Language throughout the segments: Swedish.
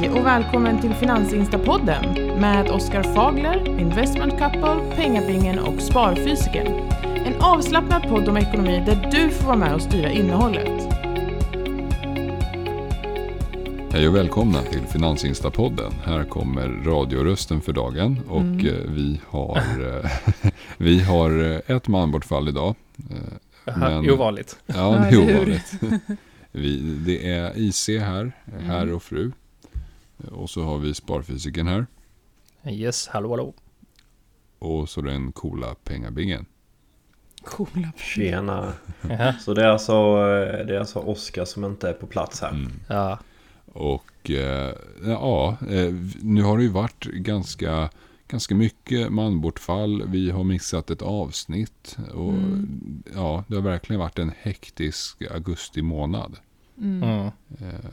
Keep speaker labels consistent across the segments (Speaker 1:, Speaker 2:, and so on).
Speaker 1: Hej och välkommen till Finansinstapodden med Oskar Fagler, Investment Couple, Pengabingen och Sparfysiken. En avslappnad podd om ekonomi där du får vara med och styra innehållet.
Speaker 2: Hej och välkomna till Finansinstapodden. Här kommer radiorösten för dagen och
Speaker 1: Mm.
Speaker 2: eh, vi har, eh, vi har eh, ett manbortfall idag. Men-
Speaker 3: Ovanligt.
Speaker 2: Ja, det är ovanligt. Vi, det är IC här, herr och fru. Och så har vi sparfysiken här.
Speaker 3: Yes, hallå hallå.
Speaker 2: Och så den coola pengabingen.
Speaker 1: Coola.
Speaker 4: Tjena. Så det är alltså, eh, det är alltså Oskar som inte är på plats här.
Speaker 2: Mm.
Speaker 3: Ja,
Speaker 2: Och eh, ja, eh, nu har det ju varit ganska, ganska mycket manbortfall. Vi har missat ett avsnitt. Och
Speaker 1: Mm.
Speaker 2: ja, det har verkligen varit en hektisk augusti månad.
Speaker 1: Mm.
Speaker 3: mm.
Speaker 2: Eh,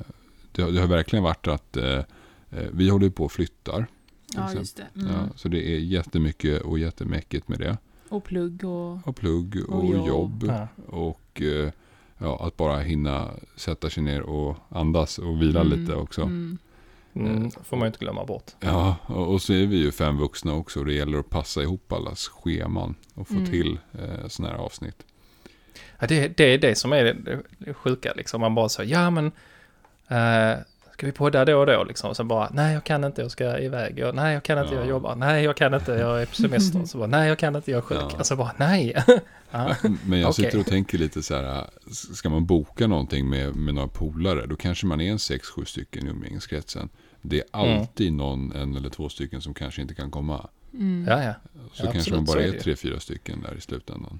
Speaker 2: det, har, det har verkligen varit att eh, vi håller på och flyttar.
Speaker 1: Ja, just det. Mm.
Speaker 2: Ja, så det är jättemycket och jättemäckigt med det.
Speaker 1: Och plugg och...
Speaker 2: Och plugg och,
Speaker 1: Och jobb.
Speaker 3: ja.
Speaker 2: Och eh, ja, att bara hinna sätta sig ner och andas och vila
Speaker 1: Mm.
Speaker 2: lite också.
Speaker 1: Mm.
Speaker 3: Mm, får man ju inte glömma bort.
Speaker 2: Ja, och, och så är vi ju fem vuxna också. Och det gäller att passa ihop allas scheman och få
Speaker 1: Mm.
Speaker 2: till eh, sådana här avsnitt.
Speaker 3: Ja, det, det är det som är det, det sjuka liksom. Man bara så, ja men, eh, ska vi podda då och då liksom? Och sen bara, nej jag kan inte, jag ska iväg. Jag, nej jag kan inte,
Speaker 2: Ja.
Speaker 3: jag jobbar. Nej jag kan inte, jag är på semester. Så bara, nej jag kan inte, jag är sjuk.
Speaker 2: Ja.
Speaker 3: Alltså bara, nej. ja.
Speaker 2: Men jag sitter och tänker lite så här. Ska man boka någonting med, med några polare. Då kanske man är en sex, sju stycken i umgängeskretsen. Det är
Speaker 3: Mm.
Speaker 2: alltid någon, en eller två stycken som kanske inte kan komma.
Speaker 1: Mm.
Speaker 3: ja, ja.
Speaker 2: Så
Speaker 3: Ja,
Speaker 2: kanske
Speaker 3: absolut,
Speaker 2: man bara
Speaker 3: är
Speaker 2: tre, fyra stycken där i slutändan.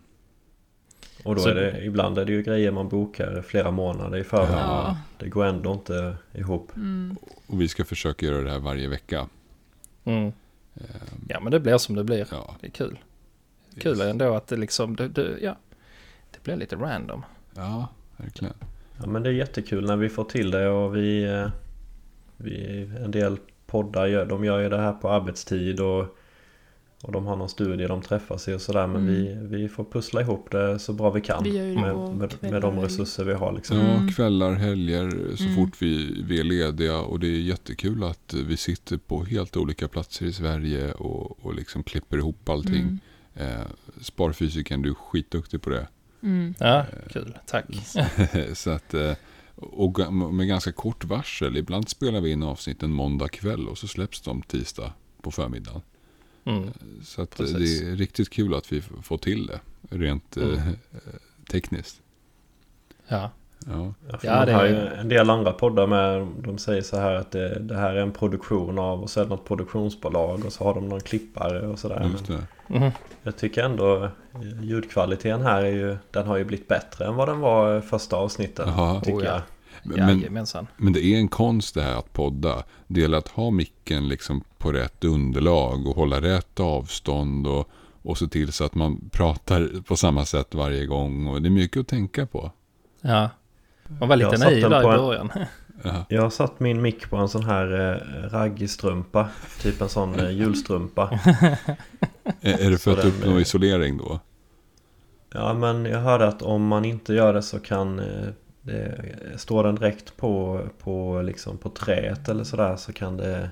Speaker 4: Och då
Speaker 3: Så-
Speaker 4: är det, ibland är det ju grejer man bokar flera månader i förväg.
Speaker 1: Ja.
Speaker 4: Det går ändå inte ihop.
Speaker 1: Mm.
Speaker 2: Och vi ska försöka göra det här varje vecka.
Speaker 3: Mm.
Speaker 2: Eh,
Speaker 3: Ja men det blir som det blir.
Speaker 2: Ja,
Speaker 3: Det är kul. Kul ändå att det liksom, det, det, ja. Det blir lite random.
Speaker 2: ja, verkligen.
Speaker 4: Ja men det är jättekul när vi får till det och vi, eh, vi en del poddar gör, de gör ju det här på arbetstid och, och de har någon studie de träffas i och sådär men
Speaker 1: Mm.
Speaker 4: vi, vi får pussla ihop det så bra vi kan.
Speaker 1: Vi
Speaker 4: med, med, med de resurser vi har liksom.
Speaker 1: Mm.
Speaker 2: Ja, kvällar, helger, så
Speaker 1: Mm.
Speaker 2: fort vi, vi är lediga. Och det är jättekul att vi sitter på helt olika platser i Sverige och, och liksom klipper ihop allting.
Speaker 1: Mm.
Speaker 2: Eh, sparfysiken, du är skitduktig på det.
Speaker 1: Mm.
Speaker 3: Ja, kul. Tack.
Speaker 2: så att, eh, och med ganska kort varsel. Ibland spelar vi in avsnitten måndag kväll och så släpps de tisdag på förmiddagen.
Speaker 3: Mm.
Speaker 2: Så att eh,
Speaker 3: Precis.
Speaker 2: det är riktigt kul att vi får till det rent eh,
Speaker 4: Mm.
Speaker 2: tekniskt.
Speaker 3: Ja.
Speaker 2: Ja.
Speaker 4: Ja,
Speaker 3: det
Speaker 4: har
Speaker 3: är-
Speaker 4: ju en del andra poddar med. De säger så här att det, det här är en produktion av och så är det något produktionsbolag och så har de någon klippare och sådär.
Speaker 2: Just det.
Speaker 3: Mm.
Speaker 4: jag tycker ändå eh, ljudkvaliteten här är ju Den har ju blivit bättre än vad den var i första avsnittet.
Speaker 2: Jaha.
Speaker 4: Tycker
Speaker 3: Oh, ja.
Speaker 4: jag.
Speaker 2: Men,
Speaker 3: Jajamensan.
Speaker 2: Men det är en konst det här att podda. Det gäller att ha micken liksom på rätt underlag och hålla rätt avstånd och, och se till så att man pratar på samma sätt varje gång. Och det är mycket att tänka på.
Speaker 3: Ja. Man var lite naiv där i början.
Speaker 4: Jag har satt min mick på en sån här eh, raggstrumpa. Typ en sån eh, julstrumpa.
Speaker 2: Är, är det för
Speaker 4: Så
Speaker 2: att
Speaker 4: den,
Speaker 2: uppnå
Speaker 4: eh,
Speaker 2: isolering då?
Speaker 4: Ja men jag hörde att om man inte gör det så kan eh, det, Står den direkt på, på, liksom på träet eller sådär så kan det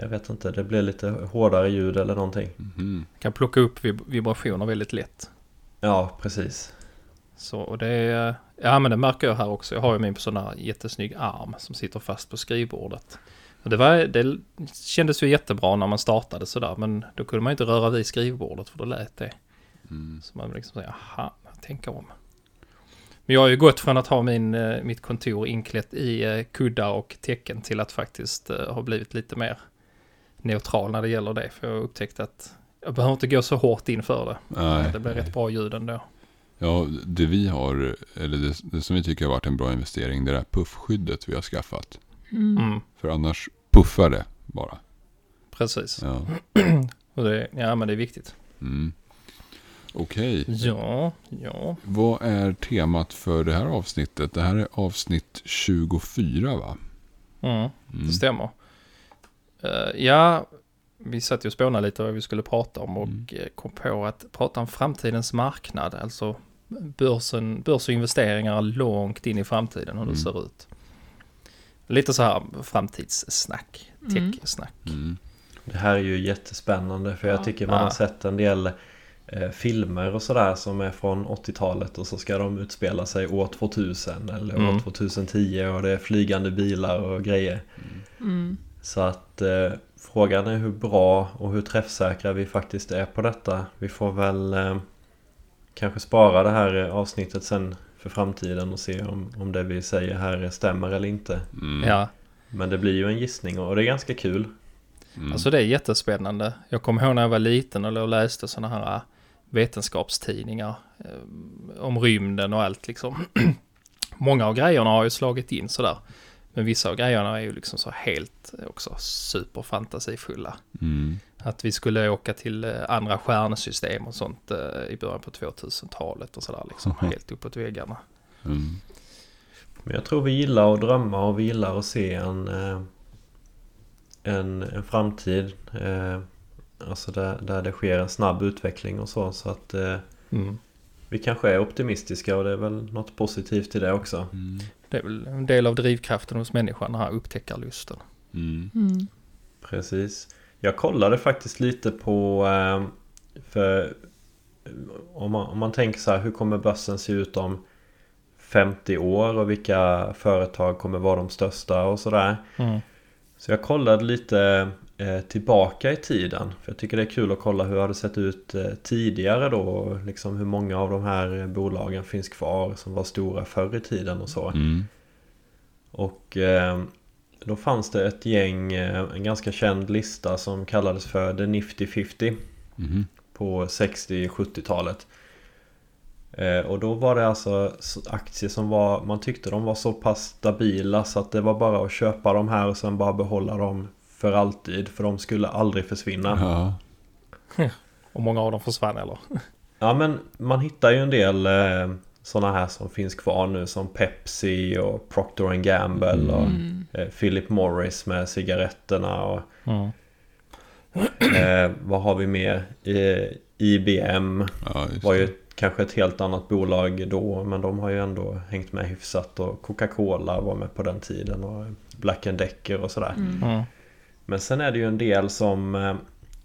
Speaker 4: Jag vet inte, det blir lite hårdare ljud eller någonting.
Speaker 2: Mhm.
Speaker 3: Kan plocka upp vib- vibrationer väldigt lätt.
Speaker 4: Ja, precis.
Speaker 3: Så och det är, ja men det märker jag här också. Jag har ju min på sån här jättesnygg arm som sitter fast på skrivbordet. Och det, var, det kändes ju jättebra när man startade sådär men då kunde man inte röra vid skrivbordet för då lät det.
Speaker 2: Mm.
Speaker 3: Så man liksom säger, aha, jag tänker om. Men jag har ju gått från att ha min, eh, mitt kontor inklätt i eh, kuddar och tecken till att faktiskt eh, ha blivit lite mer neutral när det gäller det. För jag har upptäckt att jag behöver inte gå så hårt in för det.
Speaker 2: Nej,
Speaker 3: Det blir rätt bra ljud ändå.
Speaker 2: Ja, det vi har, eller det, det som vi tycker har varit en bra investering, det är det här puffskyddet vi har skaffat.
Speaker 1: Mm.
Speaker 3: Mm,
Speaker 2: För annars puffar det bara.
Speaker 3: precis.
Speaker 2: Ja.
Speaker 3: Och det, ja, men det är viktigt.
Speaker 2: Mm. Okej,
Speaker 3: Ja, ja.
Speaker 2: vad är temat för det här avsnittet? Det här är avsnitt 24 va?
Speaker 3: Mm,
Speaker 2: Mm.
Speaker 3: det stämmer. Eh, ja, vi satt ju och spånade lite vad vi skulle prata om och
Speaker 2: Mm.
Speaker 3: eh, kom på att prata om framtidens marknad, alltså börsen, börs och investeringar långt in i framtiden, hur det
Speaker 2: Mm.
Speaker 3: ser ut. Lite så här framtidssnack,
Speaker 1: Mm.
Speaker 3: tech-snack.
Speaker 2: Mm.
Speaker 4: Det här är ju jättespännande för jag
Speaker 1: Ja.
Speaker 4: tycker man
Speaker 3: Ja.
Speaker 4: har sett en del eh, filmer och sådär som är från 80-talet och så ska de utspela sig år 2000 eller
Speaker 3: Mm.
Speaker 4: år 2010 och det är flygande bilar och grejer. Så att eh, frågan är hur bra och hur träffsäkra vi faktiskt är på detta. Vi får väl eh, kanske spara det här eh, avsnittet sen för framtiden och se om, om det vi säger här stämmer eller inte.
Speaker 2: Mm.
Speaker 3: Ja,
Speaker 4: Men det blir ju en gissning och det är ganska kul.
Speaker 2: Mm.
Speaker 3: alltså det är jättespännande. Jag kommer ihåg när jag var liten och läste sådana här äh, vetenskapstidningar eh, om rymden och allt liksom. Många av grejerna har ju slagit in sådär. Men vissa av grejerna är ju liksom så helt eh, också superfantasifulla.
Speaker 2: Mm.
Speaker 3: Att vi skulle åka till eh, andra stjärnsystem och sånt eh, i början på 2000-talet och sådär liksom.
Speaker 2: Mhm.
Speaker 3: Helt uppåt väggarna.
Speaker 2: Mm.
Speaker 4: Men jag tror vi gillar att drömma och vi gillar att se en, en, en framtid. Alltså där, där det sker en snabb utveckling och så. Så att
Speaker 3: Mm.
Speaker 4: Vi kanske är optimistiska och det är väl något positivt i det också.
Speaker 2: Mm.
Speaker 3: Det är väl en del av drivkraften hos människan, den här upptäckarlusten.
Speaker 2: Mm.
Speaker 1: Mm.
Speaker 4: Precis. Jag kollade faktiskt lite på... eh, För om man, om man tänker så här, hur kommer börsen se ut om 50 år och vilka företag kommer vara de största och sådär.
Speaker 3: Mm.
Speaker 4: Så jag kollade lite tillbaka i tiden. För jag tycker det är kul att kolla hur det hade sett ut eh, tidigare då. Liksom hur många av de här eh, bolagen finns kvar som var stora förr i tiden och så.
Speaker 2: Mm.
Speaker 4: Och eh, då fanns det ett gäng, eh, en ganska känd lista som kallades för The Nifty 50
Speaker 2: Mhm.
Speaker 4: på 60-70-talet. Eh, och då var det alltså aktier som var, man tyckte de var så pass stabila så att det var bara att köpa de här och sen bara behålla dem för alltid. För de skulle aldrig försvinna.
Speaker 2: Ja.
Speaker 3: Och många av dem försvann eller?
Speaker 4: Ja men man hittar ju en del eh, sådana här som finns kvar nu som Pepsi och Procter Gamble och
Speaker 1: Mm.
Speaker 4: eh, Philip Morris med cigaretterna och
Speaker 3: Mm.
Speaker 4: eh, vad har vi mer? Eh, IBM
Speaker 2: ja,
Speaker 4: var ju ett, kanske ett helt annat bolag då men de har ju ändå hängt med hyfsat och Coca-Cola var med på den tiden och Black Decker och sådär.
Speaker 1: Mm.
Speaker 4: Men sen är det ju en del som eh,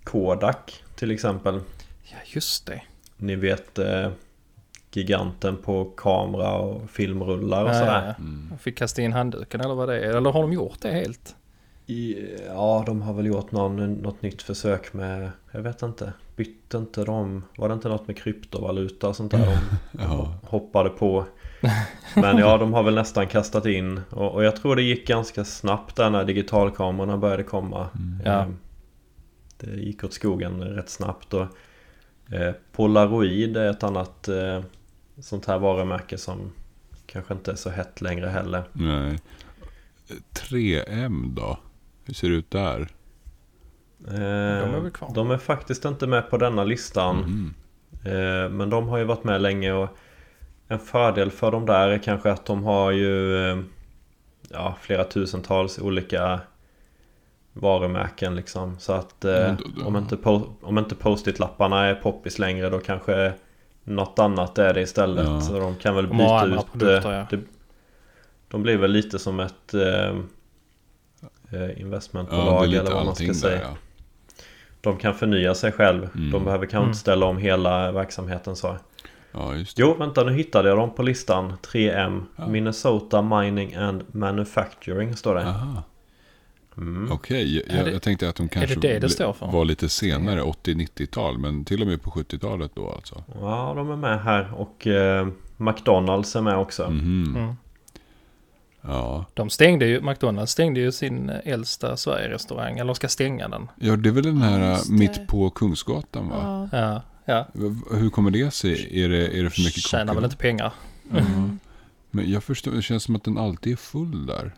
Speaker 4: Kodak till exempel.
Speaker 3: Ja, just det.
Speaker 4: Ni vet eh, giganten på kamera och filmrullar och
Speaker 3: Ja,
Speaker 4: sådär.
Speaker 3: ja, ja.
Speaker 2: Mm.
Speaker 3: Jag fick kasta in handduken eller vad det är. Eller har de gjort det helt?
Speaker 4: I, ja, de har väl gjort någon, något nytt försök med, jag vet inte, bytte inte de, var det inte något med kryptovaluta och sånt där de
Speaker 2: Ja.
Speaker 4: hoppade på? Men ja, de har väl nästan kastat in och, och jag tror det gick ganska snabbt där när digitalkamerorna började komma.
Speaker 2: Mm.
Speaker 3: Ja.
Speaker 4: Eh, Det gick åt skogen rätt snabbt och eh, Polaroid är ett annat eh, sånt här varumärke som kanske inte är så hett längre heller.
Speaker 2: Nej. 3M då? Hur ser det ut där?
Speaker 4: Eh,
Speaker 3: De är väl kvar?
Speaker 4: De är faktiskt inte med på denna listan. Eh, Men de har ju varit med länge och en fördel för dem där är kanske att de har ju eh, ja, flera tusentals olika varumärken liksom. Så att eh,
Speaker 2: Ja,
Speaker 4: om inte, po- om inte post-it-lapparna är poppis längre då kanske något annat är det istället.
Speaker 2: Ja.
Speaker 4: Så de kan väl
Speaker 3: De
Speaker 4: byta ut...
Speaker 3: produkter,
Speaker 4: eh,
Speaker 3: ja.
Speaker 4: det, de blir väl lite som ett eh, eh,
Speaker 2: Ja,
Speaker 4: investmentbolag
Speaker 2: är
Speaker 4: eller vad man ska säga.
Speaker 2: där ja.
Speaker 4: De kan förnya sig själv.
Speaker 2: Mm.
Speaker 4: De behöver kanske
Speaker 3: Mm.
Speaker 4: inte ställa om hela verksamheten så.
Speaker 2: Ja, just det.
Speaker 4: Jo, vänta nu hittade jag dem på listan. 3M.
Speaker 2: Ja.
Speaker 4: Minnesota Mining and Manufacturing står det.
Speaker 2: Aha.
Speaker 4: Mm.
Speaker 2: Okej,
Speaker 3: Är
Speaker 2: jag, jag tänkte att de kanske
Speaker 3: det det
Speaker 2: var lite senare, 80-90-tal, men till och med på 70-talet då alltså.
Speaker 4: Ja, de är med här och eh, McDonalds är med också.
Speaker 2: Mhm.
Speaker 3: Mm.
Speaker 2: Ja.
Speaker 3: De stängde ju, McDonalds stängde ju sin äldsta Sverige-restaurang, eller ska stänga den.
Speaker 2: ja, det är väl den här mitt på Kungsgatan va?
Speaker 1: Ja.
Speaker 3: Ja,
Speaker 2: Hur kommer det sig? Är det, är det för mycket
Speaker 3: Tjänar väl inte pengar.
Speaker 1: Mm.
Speaker 2: Men jag förstår, det känns som att den alltid är full där.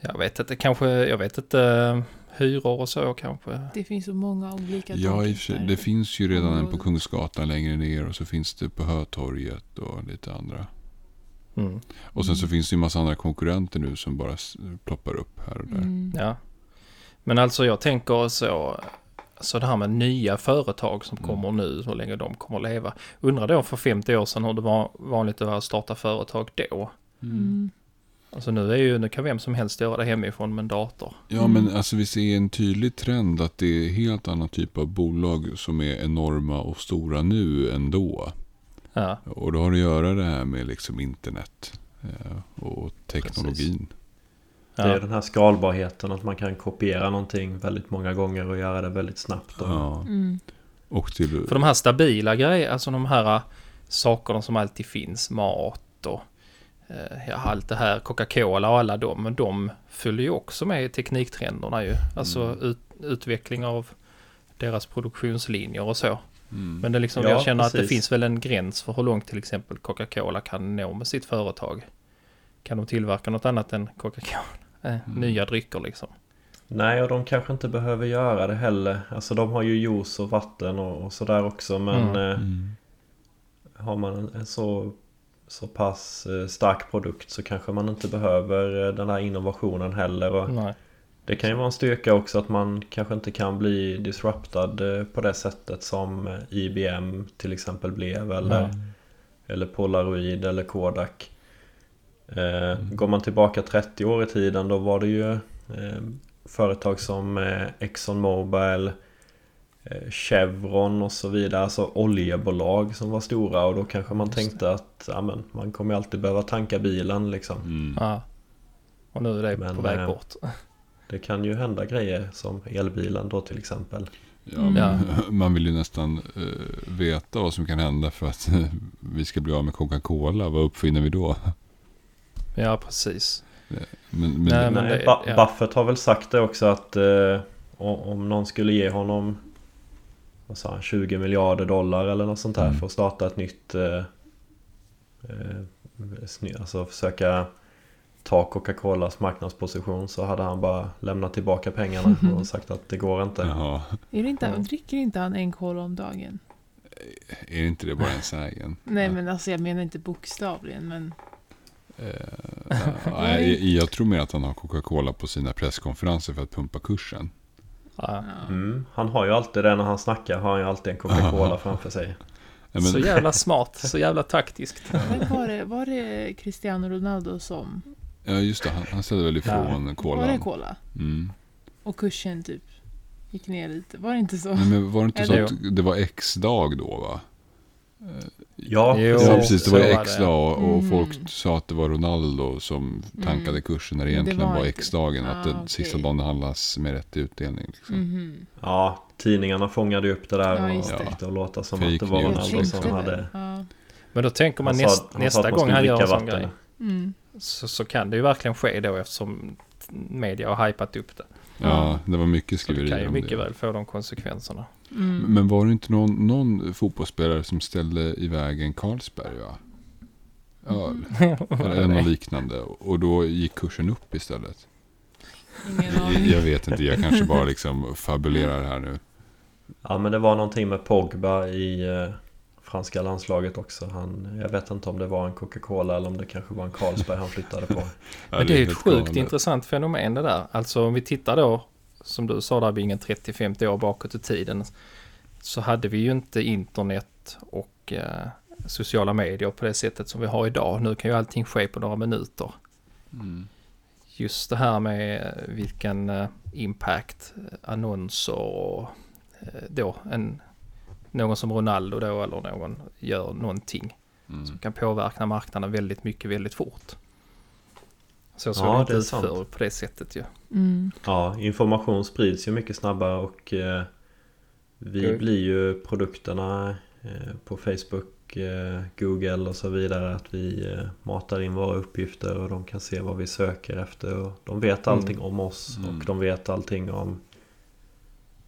Speaker 3: Jag vet inte, kanske, jag vet inte, hyror och så kanske.
Speaker 1: Det finns så många olika
Speaker 2: Ja, det finns ju redan en på. Kungsgatan längre ner och så finns det på Hötorget och lite andra.
Speaker 3: Mm.
Speaker 2: Och sen så finns det ju en massa andra konkurrenter nu som bara ploppar upp här och där.
Speaker 1: Mm.
Speaker 3: Ja. Men alltså jag tänker så, så det här med nya företag som
Speaker 2: Mm.
Speaker 3: kommer nu, hur länge de kommer att leva. Undrar då för 50 år sedan hur det var vanligt att starta företag då.
Speaker 1: Mm.
Speaker 3: Alltså nu är ju, nu kan vem som helst göra det hemifrån med en dator.
Speaker 2: Ja,
Speaker 1: Mm.
Speaker 2: men alltså vi ser en tydlig trend att det är helt annan typ av bolag som är enorma och stora nu än då.
Speaker 3: Ja,
Speaker 2: Och då har det att göra det här med liksom internet eh, och teknologin.
Speaker 4: Det är den här skalbarheten att man kan kopiera någonting väldigt många gånger och göra det väldigt snabbt. Och,
Speaker 2: Ja.
Speaker 1: Mm.
Speaker 2: Och till...
Speaker 3: För de här stabila grejerna, alltså de här äh, sakerna som alltid finns, mat och eh, ja, allt det här, Coca-Cola och alla dem, men de följer ju också med i tekniktrenderna ju. Alltså
Speaker 2: Mm.
Speaker 3: ut, utveckling av deras produktionslinjer och så.
Speaker 2: Mm.
Speaker 3: Men det är liksom,
Speaker 4: Ja,
Speaker 3: jag känner att det
Speaker 4: precis.
Speaker 3: finns väl en gräns för hur långt till exempel Coca-Cola kan nå med sitt företag. Kan de tillverka något annat än Coca-Cola? Eh,
Speaker 2: Mm.
Speaker 3: Nya drycker liksom.
Speaker 4: Nej, och de kanske inte behöver göra det heller. Alltså de har ju juice och vatten och, och sådär också. Men
Speaker 3: Mm.
Speaker 4: eh,
Speaker 2: Mm.
Speaker 4: har man en, så, så pass eh, stark produkt så kanske man inte behöver eh, den här innovationen heller. Och
Speaker 3: Nej.
Speaker 4: Det kan ju vara en styrka också att man kanske inte kan bli disruptad eh, på det sättet som IBM till exempel blev. Eller, eller Polaroid eller Kodak. Eh, Går man tillbaka 30 år i tiden då var det ju eh, företag som eh, ExxonMobil, eh, Chevron och så vidare. Alltså oljebolag som var stora och då kanske man
Speaker 3: Just det.
Speaker 4: tänkte att ja, men, man kommer alltid behöva tanka bilen liksom.
Speaker 2: Mm.
Speaker 3: Ja. Och nu är det
Speaker 4: Men,
Speaker 3: på väg
Speaker 4: eh,
Speaker 3: bort.
Speaker 4: Det kan ju hända grejer som elbilen då till exempel.
Speaker 2: Ja,
Speaker 1: Mm.
Speaker 2: Man vill ju nästan eh, veta vad som kan hända för att vi ska bli av med Coca-Cola. Vad uppfinner vi då?
Speaker 3: Ja, precis.
Speaker 2: Men, men,
Speaker 3: Nej, men det-
Speaker 4: Ba-
Speaker 3: ja.
Speaker 4: Buffett har väl sagt det också att eh, om någon skulle ge honom vad sa han, 20 miljarder dollar eller något sånt här
Speaker 2: Mm.
Speaker 4: för att starta ett nytt eh, eh, Alltså försöka ta Coca-Colas marknadsposition så hade han bara lämnat tillbaka pengarna och sagt att det går inte.
Speaker 2: Jaha,
Speaker 1: Är det inte,
Speaker 3: Ja.
Speaker 1: Dricker inte han en cola om dagen?
Speaker 2: är inte det bara en sägen?
Speaker 1: Nej men alltså jag menar inte bokstavligen men
Speaker 2: Eh, nej, jag tror mer att han har Coca-Cola på sina presskonferenser för att pumpa kursen.
Speaker 3: Ja.
Speaker 1: ja.
Speaker 4: Mm, han har ju alltid det när han snackar har han ju alltid en Coca-Cola framför sig.
Speaker 2: Ja,
Speaker 3: Så
Speaker 2: men,
Speaker 3: jävla smart, så jävla taktiskt.
Speaker 1: Men var det, var det Cristiano Ronaldo som...
Speaker 2: ja, just det. Han, han ställde väl ifrån
Speaker 1: Var det
Speaker 2: kolan.
Speaker 1: cola?
Speaker 2: Mm.
Speaker 1: Och kursen typ gick ner lite. Var det inte så?
Speaker 2: Nej, men var det inte så
Speaker 3: Eller-
Speaker 2: att det var X-dag då va?
Speaker 4: Ja,
Speaker 3: Jo,
Speaker 2: Ja,
Speaker 3: Så-
Speaker 2: precis. Det var
Speaker 3: det.
Speaker 2: X-dag och
Speaker 1: Mm.
Speaker 2: folk sa att det var Ronaldo som tankade
Speaker 1: Mm.
Speaker 2: kursen när det
Speaker 1: Men det
Speaker 2: egentligen
Speaker 1: var
Speaker 2: var X-dagen. Att
Speaker 1: Ah,
Speaker 2: den
Speaker 1: okej.
Speaker 2: sista dagen det handlas med rätt utdelning. Liksom.
Speaker 1: Mhm.
Speaker 4: ja, tidningarna fångade upp det där
Speaker 1: Ja,
Speaker 4: och
Speaker 2: det.
Speaker 4: fick det att låta som
Speaker 2: Fake
Speaker 4: att det var Ronaldo som
Speaker 1: det.
Speaker 4: hade
Speaker 1: Ja.
Speaker 3: Men då tänker man näst,
Speaker 4: sa
Speaker 3: nästa
Speaker 4: att man
Speaker 3: gång han gör en sån grej.
Speaker 1: Mm.
Speaker 3: Så, så kan det ju verkligen ske då eftersom media har hypat upp det.
Speaker 2: Ja, det var mycket
Speaker 3: Så det
Speaker 2: skriverier
Speaker 3: kan ju
Speaker 2: om
Speaker 3: mycket
Speaker 2: det.
Speaker 3: väl få de konsekvenserna.
Speaker 1: Mm.
Speaker 2: Men var det inte någon, någon fotbollsspelare som ställde iväg en Carlsberg va? Öl. Eller något liknande. Och då gick kursen upp istället.
Speaker 1: Ingen
Speaker 2: Jag,
Speaker 1: aning.
Speaker 2: jag vet inte, jag kanske bara liksom fabulerar här nu.
Speaker 4: Ja men det var någonting med Pogba i eh, franska landslaget också. Han, jag vet inte om det var en Coca-Cola eller om det kanske var en Carlsberg han flyttade på.
Speaker 3: Men det är ju ett
Speaker 2: helt
Speaker 3: sjukt intressant fenomen det där. Alltså om vi tittar då, som du sa där, Bingen, 30-50 år bakåt i tiden. Så hade vi ju inte internet och eh, sociala medier på det sättet som vi har idag. Nu kan ju allting ske på några minuter.
Speaker 2: Mm.
Speaker 3: Just det här med eh, vilken eh, impact annonser och eh, då en, någon som Ronaldo då eller någon gör någonting
Speaker 2: Mm.
Speaker 3: som kan påverka marknaden väldigt mycket väldigt fort. Så såg
Speaker 4: Ja,
Speaker 3: det inte ut förr på det sättet ju.
Speaker 1: Mm.
Speaker 4: Ja, information sprids ju mycket snabbare och eh, vi
Speaker 3: Okej.
Speaker 4: blir ju produkterna eh, på Facebook, eh, Google och så vidare att vi eh, matar in våra uppgifter och de kan se vad vi söker efter och de vet
Speaker 3: Mm.
Speaker 4: allting om oss
Speaker 2: Mm.
Speaker 4: och de vet allting om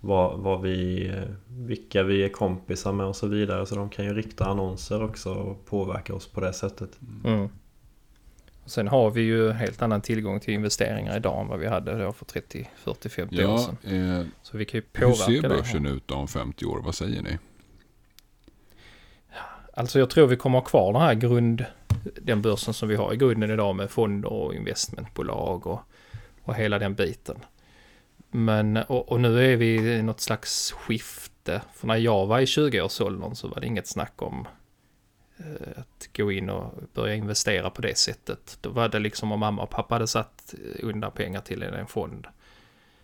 Speaker 4: vad, vad vi, vilka vi är kompisar med och så vidare så de kan ju rikta annonser också och påverka oss på det sättet.
Speaker 3: Mm. Och sen har vi ju helt annan tillgång till investeringar idag än vad vi hade då för 30, 40, 50 år
Speaker 2: Ja,
Speaker 3: sedan.
Speaker 2: eh,
Speaker 3: Så vi kan ju
Speaker 2: hur
Speaker 3: påverka
Speaker 2: ser
Speaker 3: det.
Speaker 2: börsen ut då om 50 år? Vad säger ni?
Speaker 3: Alltså jag tror vi kommer ha kvar den här grund, den börsen som vi har i grunden idag med fonder och investmentbolag och, och hela den biten. Men, och, och nu är vi i något slags skifte. För när jag var i 20-årsåldern så var det inget snack om eh, att gå in och börja investera på det sättet. Då var det liksom om mamma och pappa hade satt undan pengar till en fond.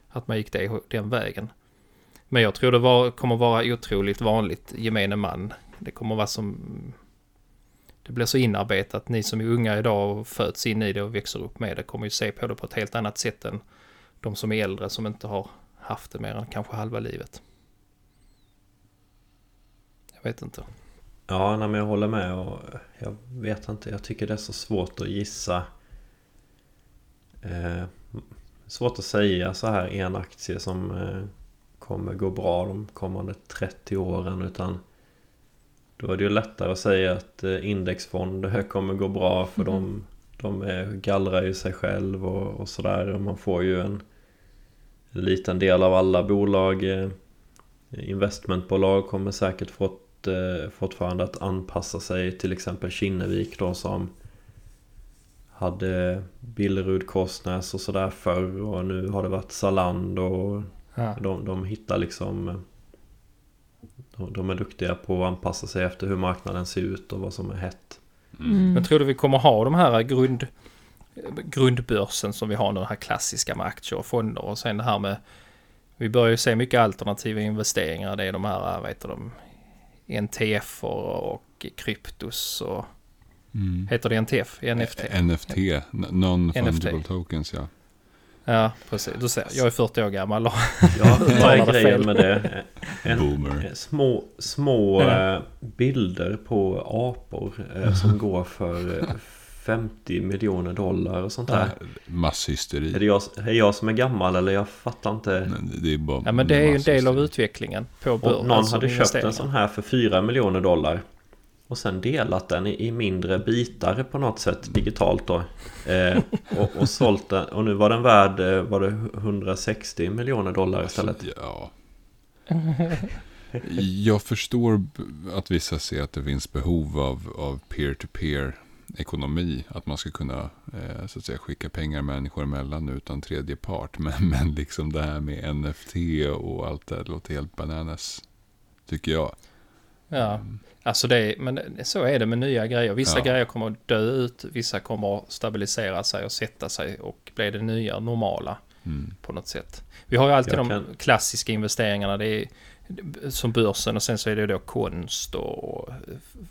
Speaker 3: Att man gick det, den vägen. Men jag tror det var, kommer vara otroligt vanligt, gemene man. Det kommer vara som... Det blir så inarbetat. Ni som är unga idag och föds in i det och växer upp med det kommer ju se på det på ett helt annat sätt än de som är äldre som inte har haft det mer än kanske halva livet. Jag vet inte.
Speaker 4: Ja, nej, men jag håller med och jag vet inte. Jag tycker det är så svårt att gissa. Eh, svårt att säga så här en aktie som eh, kommer gå bra de kommande 30 åren utan då är det ju lättare att säga att eh, indexfonder kommer gå bra för mm. de, de är, gallrar ju sig själv och, och sådär man får ju en, en liten del av alla bolag eh, investmentbolag kommer säkert fått, eh, fortfarande att anpassa sig till exempel Kinnevik då som hade Billerud Korsnäs och sådär förr och nu har det varit Zalando och Ja. De, de hittar liksom de, de, är duktiga på att anpassa sig efter hur marknaden ser ut och vad som är hett.
Speaker 3: Mm. Men tror du vi kommer ha de här grund, grundbörsen som vi har nu, de här klassiska med aktier och fonder och sen det här med vi börjar ju se mycket alternativa investeringar. Det är de här, vad heter de, NTF och, och kryptos och mm. Heter det NTF? NFT?
Speaker 2: NFT, Non-Fungible Tokens ja.
Speaker 3: Ja, precis. Du ser, jag är 40 år gammal.
Speaker 4: ja, vad är grejen med det? En, Boomer. Små, små. Eh, bilder på apor eh, som går för 50 eh, miljoner dollar och sånt där.
Speaker 2: Masshysteri.
Speaker 4: Är det jag, är jag som är gammal eller jag fattar inte.
Speaker 3: det är bara ja, men det är ju en del av utvecklingen på
Speaker 4: börsen. Någon hade köpt en sån här för 4 miljoner dollar. Och sen delat den i, mindre bitar på något sätt digitalt då. Eh, och, och sålt den. Och nu var den värd eh, var det 160 miljoner dollar istället. Alltså, ja.
Speaker 2: Jag förstår att vissa ser att det finns behov av, av peer-to-peer ekonomi. Att man ska kunna eh, så att säga, skicka pengar människor emellan utan tredje part. Men, men liksom det här med NFT och allt det låter helt bananas. Tycker jag.
Speaker 3: Ja, alltså det, men så är det med nya grejer. Vissa ja. grejer kommer att dö ut, vissa kommer att stabilisera sig och sätta sig och bli det nya normala mm. på något sätt. Vi har ju alltid Jag de kan... klassiska investeringarna. Det är som börsen och sen så är det då konst och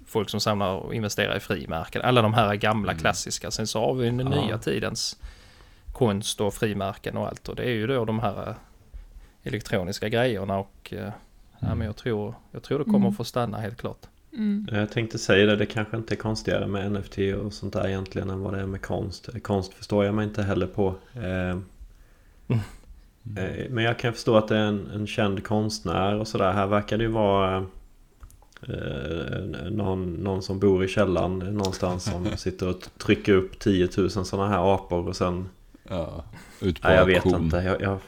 Speaker 3: folk som samlar och investerar i frimärken. Alla de här gamla mm. klassiska. Sen så har vi den ja. nya tidens konst och frimärken och allt. Och det är ju då de här elektroniska grejerna och eh, Ja, men mm. jag, tror, jag tror det kommer mm. att få stanna helt klart.
Speaker 4: Mm. Jag tänkte säga det, det kanske inte är konstigare med NFT och sånt där egentligen än vad det är med konst. Konst förstår jag mig inte heller på. Eh, mm. eh, men jag kan förstå att det är en, en känd konstnär och sådär. Här verkar det ju vara eh, någon, någon som bor i källaren någonstans som sitter och trycker upp 10 000 sådana här apor och sen... Ja, ut på nej, jag vet inte. Jag, jag,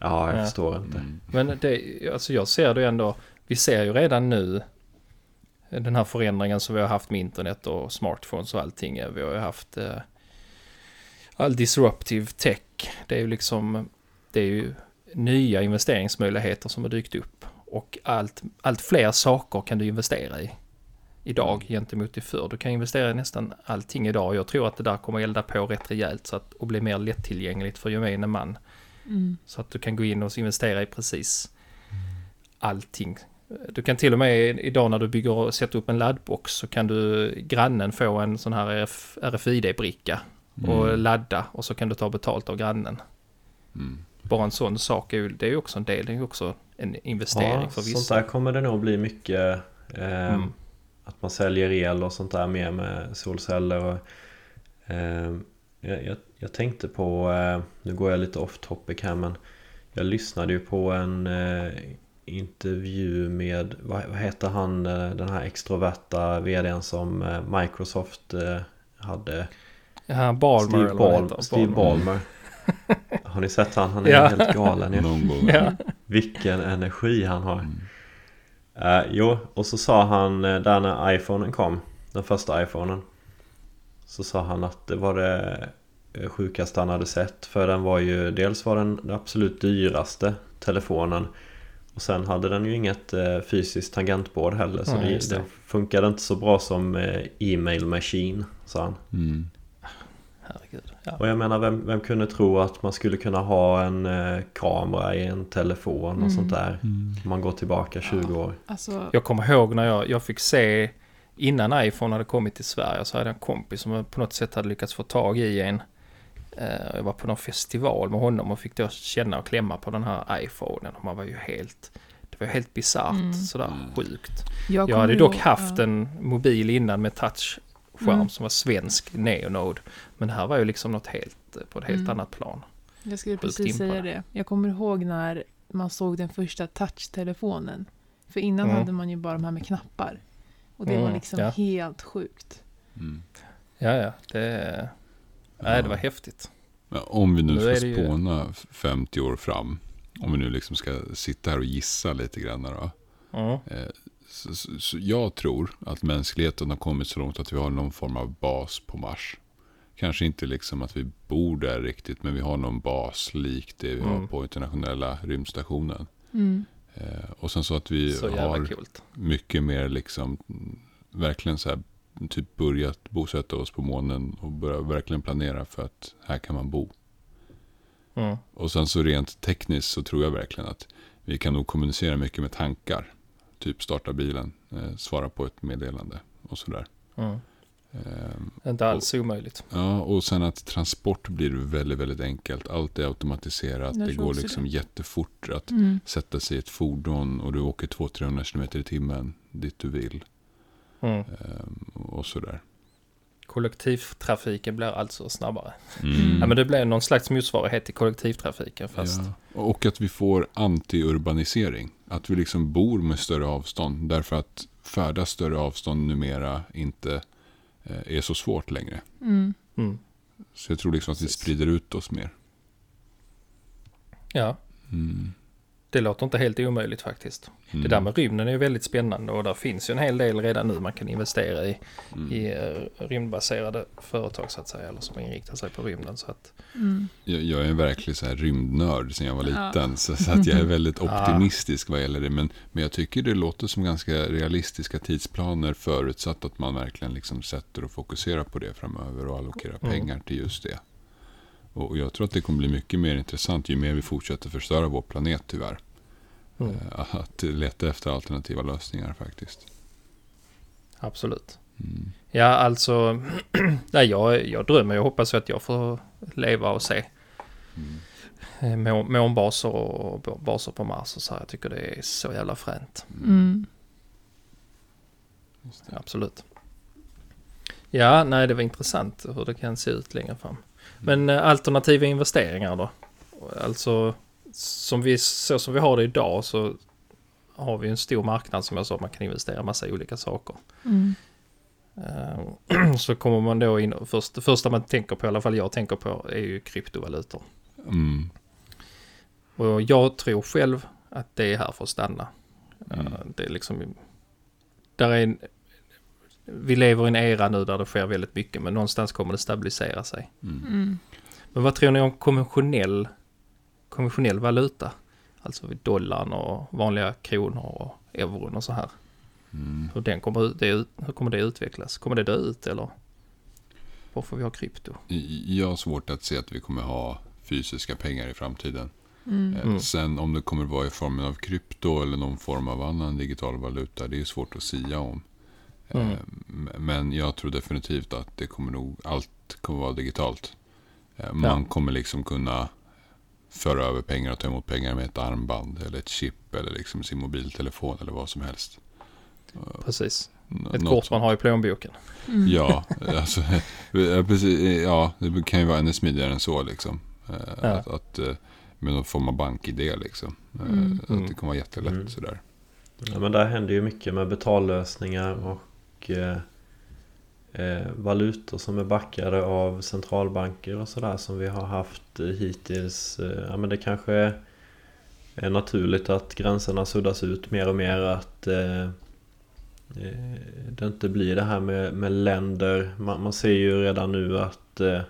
Speaker 4: Ja, jag ja. förstår inte. Mm.
Speaker 3: Men det, alltså jag ser det ändå, vi ser ju redan nu den här förändringen som vi har haft med internet och smartphones och allting. Vi har ju haft eh, all disruptive tech. Det är ju liksom, det är ju nya investeringsmöjligheter som har dykt upp. Och allt, allt fler saker kan du investera i idag gentemot i förr. Du kan investera i nästan allting idag. Jag tror att det där kommer elda på rätt rejält så att, och bli mer lättillgängligt för gemene man. Mm. Så att du kan gå in och investera i precis allting. Du kan till och med idag när du bygger och sätter upp en laddbox så kan du grannen få en sån här RF, RFID-bricka och mm. ladda och så kan du ta betalt av grannen. Mm. Bara en sån sak är ju, det är ju också en del, det är ju också en investering ja, för vissa.
Speaker 4: Sånt där kommer det nog bli mycket. Eh, mm. Att man säljer el och sånt där mer med solceller. Och, eh, jag, jag, tänkte på, eh, nu går jag lite off topic här men jag lyssnade ju på en eh, intervju med, vad, vad heter han, eh, den här extroverta vdn som eh, Microsoft hade?
Speaker 3: Ja, Ballmer
Speaker 4: Steve, Ball, Steve Ballmer. Har ni sett han? Han är ja. helt galen ju. Ja. Vilken energi han har. Mm. Uh, jo, och så sa han där när iPhonen kom, den första iPhonen. Så sa han att det var det sjukaste han hade sett. För den var ju, dels var den, den absolut dyraste telefonen. Och sen hade den ju inget eh, fysiskt tangentbord heller så
Speaker 3: just det.
Speaker 4: det funkade inte så bra som eh, e-mail machine sa han.
Speaker 2: Mm.
Speaker 3: Herregud. Ja.
Speaker 4: Och jag menar vem, vem kunde tro att man skulle kunna ha en eh, kamera i en telefon och
Speaker 1: Mm.
Speaker 4: sånt där.
Speaker 2: Mm.
Speaker 4: Om man går tillbaka 20 år.
Speaker 1: Alltså,
Speaker 3: Jag kommer ihåg när jag, jag fick se innan iPhone hade kommit till Sverige så hade jag en kompis som på något sätt hade lyckats få tag i en. Eh, Jag var på någon festival med honom och fick då känna och klämma på den här iPhonen. Och man var ju helt, det var ju helt bisarrt
Speaker 1: Mm.
Speaker 3: sådär
Speaker 2: Mm.
Speaker 3: sjukt.
Speaker 1: jag
Speaker 3: Jag hade dock
Speaker 1: ihåg-
Speaker 3: haft
Speaker 1: ja.
Speaker 3: en mobil innan med touchskärm
Speaker 1: Mm.
Speaker 3: som var svensk Neonode. Men det här var ju liksom något helt, på ett helt
Speaker 1: Mm.
Speaker 3: annat plan.
Speaker 1: Jag skulle
Speaker 3: Sjukt
Speaker 1: precis säga det. Jag kommer ihåg när man såg den första touchtelefonen. För innan
Speaker 3: Mm.
Speaker 1: hade man ju bara de här med knappar. Och det var
Speaker 3: Mm,
Speaker 1: liksom
Speaker 3: ja.
Speaker 1: helt sjukt.
Speaker 2: Mm.
Speaker 3: Ja, ja, det, nej, det var häftigt.
Speaker 2: Ja, om vi nu,
Speaker 3: Nu
Speaker 2: ska
Speaker 3: ju-
Speaker 2: spåna 50 år fram. Om vi nu liksom ska sitta här och gissa lite grann. Då,
Speaker 3: Mm.
Speaker 2: eh, så, så, så jag tror att mänskligheten har kommit så långt att vi har någon form av bas på Mars. Kanske inte liksom att vi bor där riktigt, men vi har någon bas likt det vi har
Speaker 3: Mm.
Speaker 2: på internationella rymdstationen.
Speaker 1: Mm.
Speaker 2: Eh, och sen så att vi
Speaker 3: Så
Speaker 2: har
Speaker 3: coolt.
Speaker 2: mycket mer liksom, verkligen så här, typ börjat bosätta oss på månen och börja verkligen planera för att här kan man bo.
Speaker 3: Mm.
Speaker 2: Och sen så rent tekniskt så tror jag verkligen att vi kan nog kommunicera mycket med tankar. Typ starta bilen, eh, svara på ett meddelande och sådär.
Speaker 3: Mm.
Speaker 2: Ehm,
Speaker 3: Inte alls omöjligt.
Speaker 2: ja, och sen att transport blir väldigt, väldigt enkelt. Allt är automatiserat.
Speaker 1: Jag
Speaker 2: Det går liksom
Speaker 1: det.
Speaker 2: jättefort att
Speaker 1: Mm.
Speaker 2: sätta sig i ett fordon och du åker 200-300 km i timmen dit du vill.
Speaker 3: Mm.
Speaker 2: Ehm, och sådär.
Speaker 3: Kollektivtrafiken blir alltså snabbare.
Speaker 2: Mm.
Speaker 3: Ja, men det blir någon slags motsvarighet till kollektivtrafiken fast...
Speaker 2: Ja. Och att vi får anti-urbanisering. Att vi liksom bor med större avstånd. Därför att färdas större avstånd numera inte eh, är så svårt längre.
Speaker 1: Mm.
Speaker 3: Mm.
Speaker 2: Så jag tror liksom att vi sprider ut oss mer.
Speaker 3: Ja,
Speaker 2: Mm.
Speaker 3: Det låter inte helt omöjligt faktiskt.
Speaker 2: Mm.
Speaker 3: Det där med rymden är ju väldigt spännande och där finns ju en hel del redan nu man kan investera i,
Speaker 2: Mm.
Speaker 3: i eh, rymdbaserade företag så att säga, eller som inriktar sig på rymden. Så att,
Speaker 1: Mm.
Speaker 2: Jag, jag är en verklig så här rymdnörd sen jag var
Speaker 1: Ja.
Speaker 2: liten. Så, så att jag är väldigt
Speaker 3: Ah.
Speaker 2: optimistisk vad gäller det. Men, men jag tycker det låter som ganska realistiska tidsplaner förutsatt att man verkligen liksom sätter och fokuserar på det framöver och allokerar
Speaker 3: Mm.
Speaker 2: pengar till just det. Och jag tror att det kommer bli mycket mer intressant ju mer vi fortsätter förstöra vår planet tyvärr.
Speaker 3: mm,
Speaker 2: Eh, Att leta efter alternativa lösningar faktiskt.
Speaker 3: absolut.
Speaker 2: Mm.
Speaker 3: Ja, alltså, nej, jag, jag drömmer och hoppas att jag får leva och se
Speaker 2: Mm.
Speaker 3: eh, må- månbaser och baser på Mars och så här. Jag tycker det är så jävla fränt.
Speaker 1: Mm.
Speaker 2: Det.
Speaker 3: Absolut. Ja, nej, det var intressant hur det kan se ut längre fram. Men eh, alternativa investeringar då? Alltså, som vi, så som vi har det idag så har vi en stor marknad som jag sa, man kan investera i massa olika saker.
Speaker 1: Mm.
Speaker 3: Eh, så kommer man då in, först, det första man tänker på, i alla fall jag tänker på, är ju kryptovalutor.
Speaker 2: Mm.
Speaker 3: Och jag tror själv att det är här för att stanna.
Speaker 2: Mm.
Speaker 3: Eh, Det är liksom... Där är en, vi lever i en era nu där det sker väldigt mycket, men någonstans kommer det stabilisera sig.
Speaker 2: Mm.
Speaker 1: Mm.
Speaker 3: Men vad tror ni om konventionell, konventionell valuta? Alltså vid dollarn och vanliga kronor och euron och så här.
Speaker 2: Mm.
Speaker 3: Hur, den kommer, det, hur kommer det utvecklas? Kommer det dö ut eller? Varför vi har krypto?
Speaker 2: Jag har svårt att se att vi kommer ha fysiska pengar i framtiden.
Speaker 1: Mm.
Speaker 2: Eh,
Speaker 3: Mm.
Speaker 2: Sen om det kommer vara i formen av krypto eller någon form av annan digital valuta, det är svårt att sia om. Eh,
Speaker 3: Mm.
Speaker 2: m- Men jag tror definitivt att det kommer nog, allt kommer vara digitalt. Eh, Man kommer liksom kunna föra över pengar och ta emot pengar med ett armband eller ett chip eller liksom sin mobiltelefon eller vad som helst. Eh,
Speaker 3: Precis. Ett
Speaker 2: något
Speaker 3: kort man har i plånboken.
Speaker 1: Mm.
Speaker 2: Ja, alltså, ja, precis, ja, det kan ju vara ännu smidigare än så liksom. Eh,
Speaker 3: Ja.
Speaker 2: Att, att, eh, med någon form av bankidé liksom. Eh,
Speaker 1: Mm.
Speaker 2: Att det kommer vara jättelätt
Speaker 4: Mm.
Speaker 2: sådär.
Speaker 4: Ja, men där händer ju mycket med betallösningar och och eh, eh, valutor som är backade av centralbanker och sådär som vi har haft hittills. Eh, ja, men det kanske är, naturligt att gränserna suddas ut mer och mer. Att eh, eh det inte blir det här med, med länder. Man, man ser ju redan nu att, eh,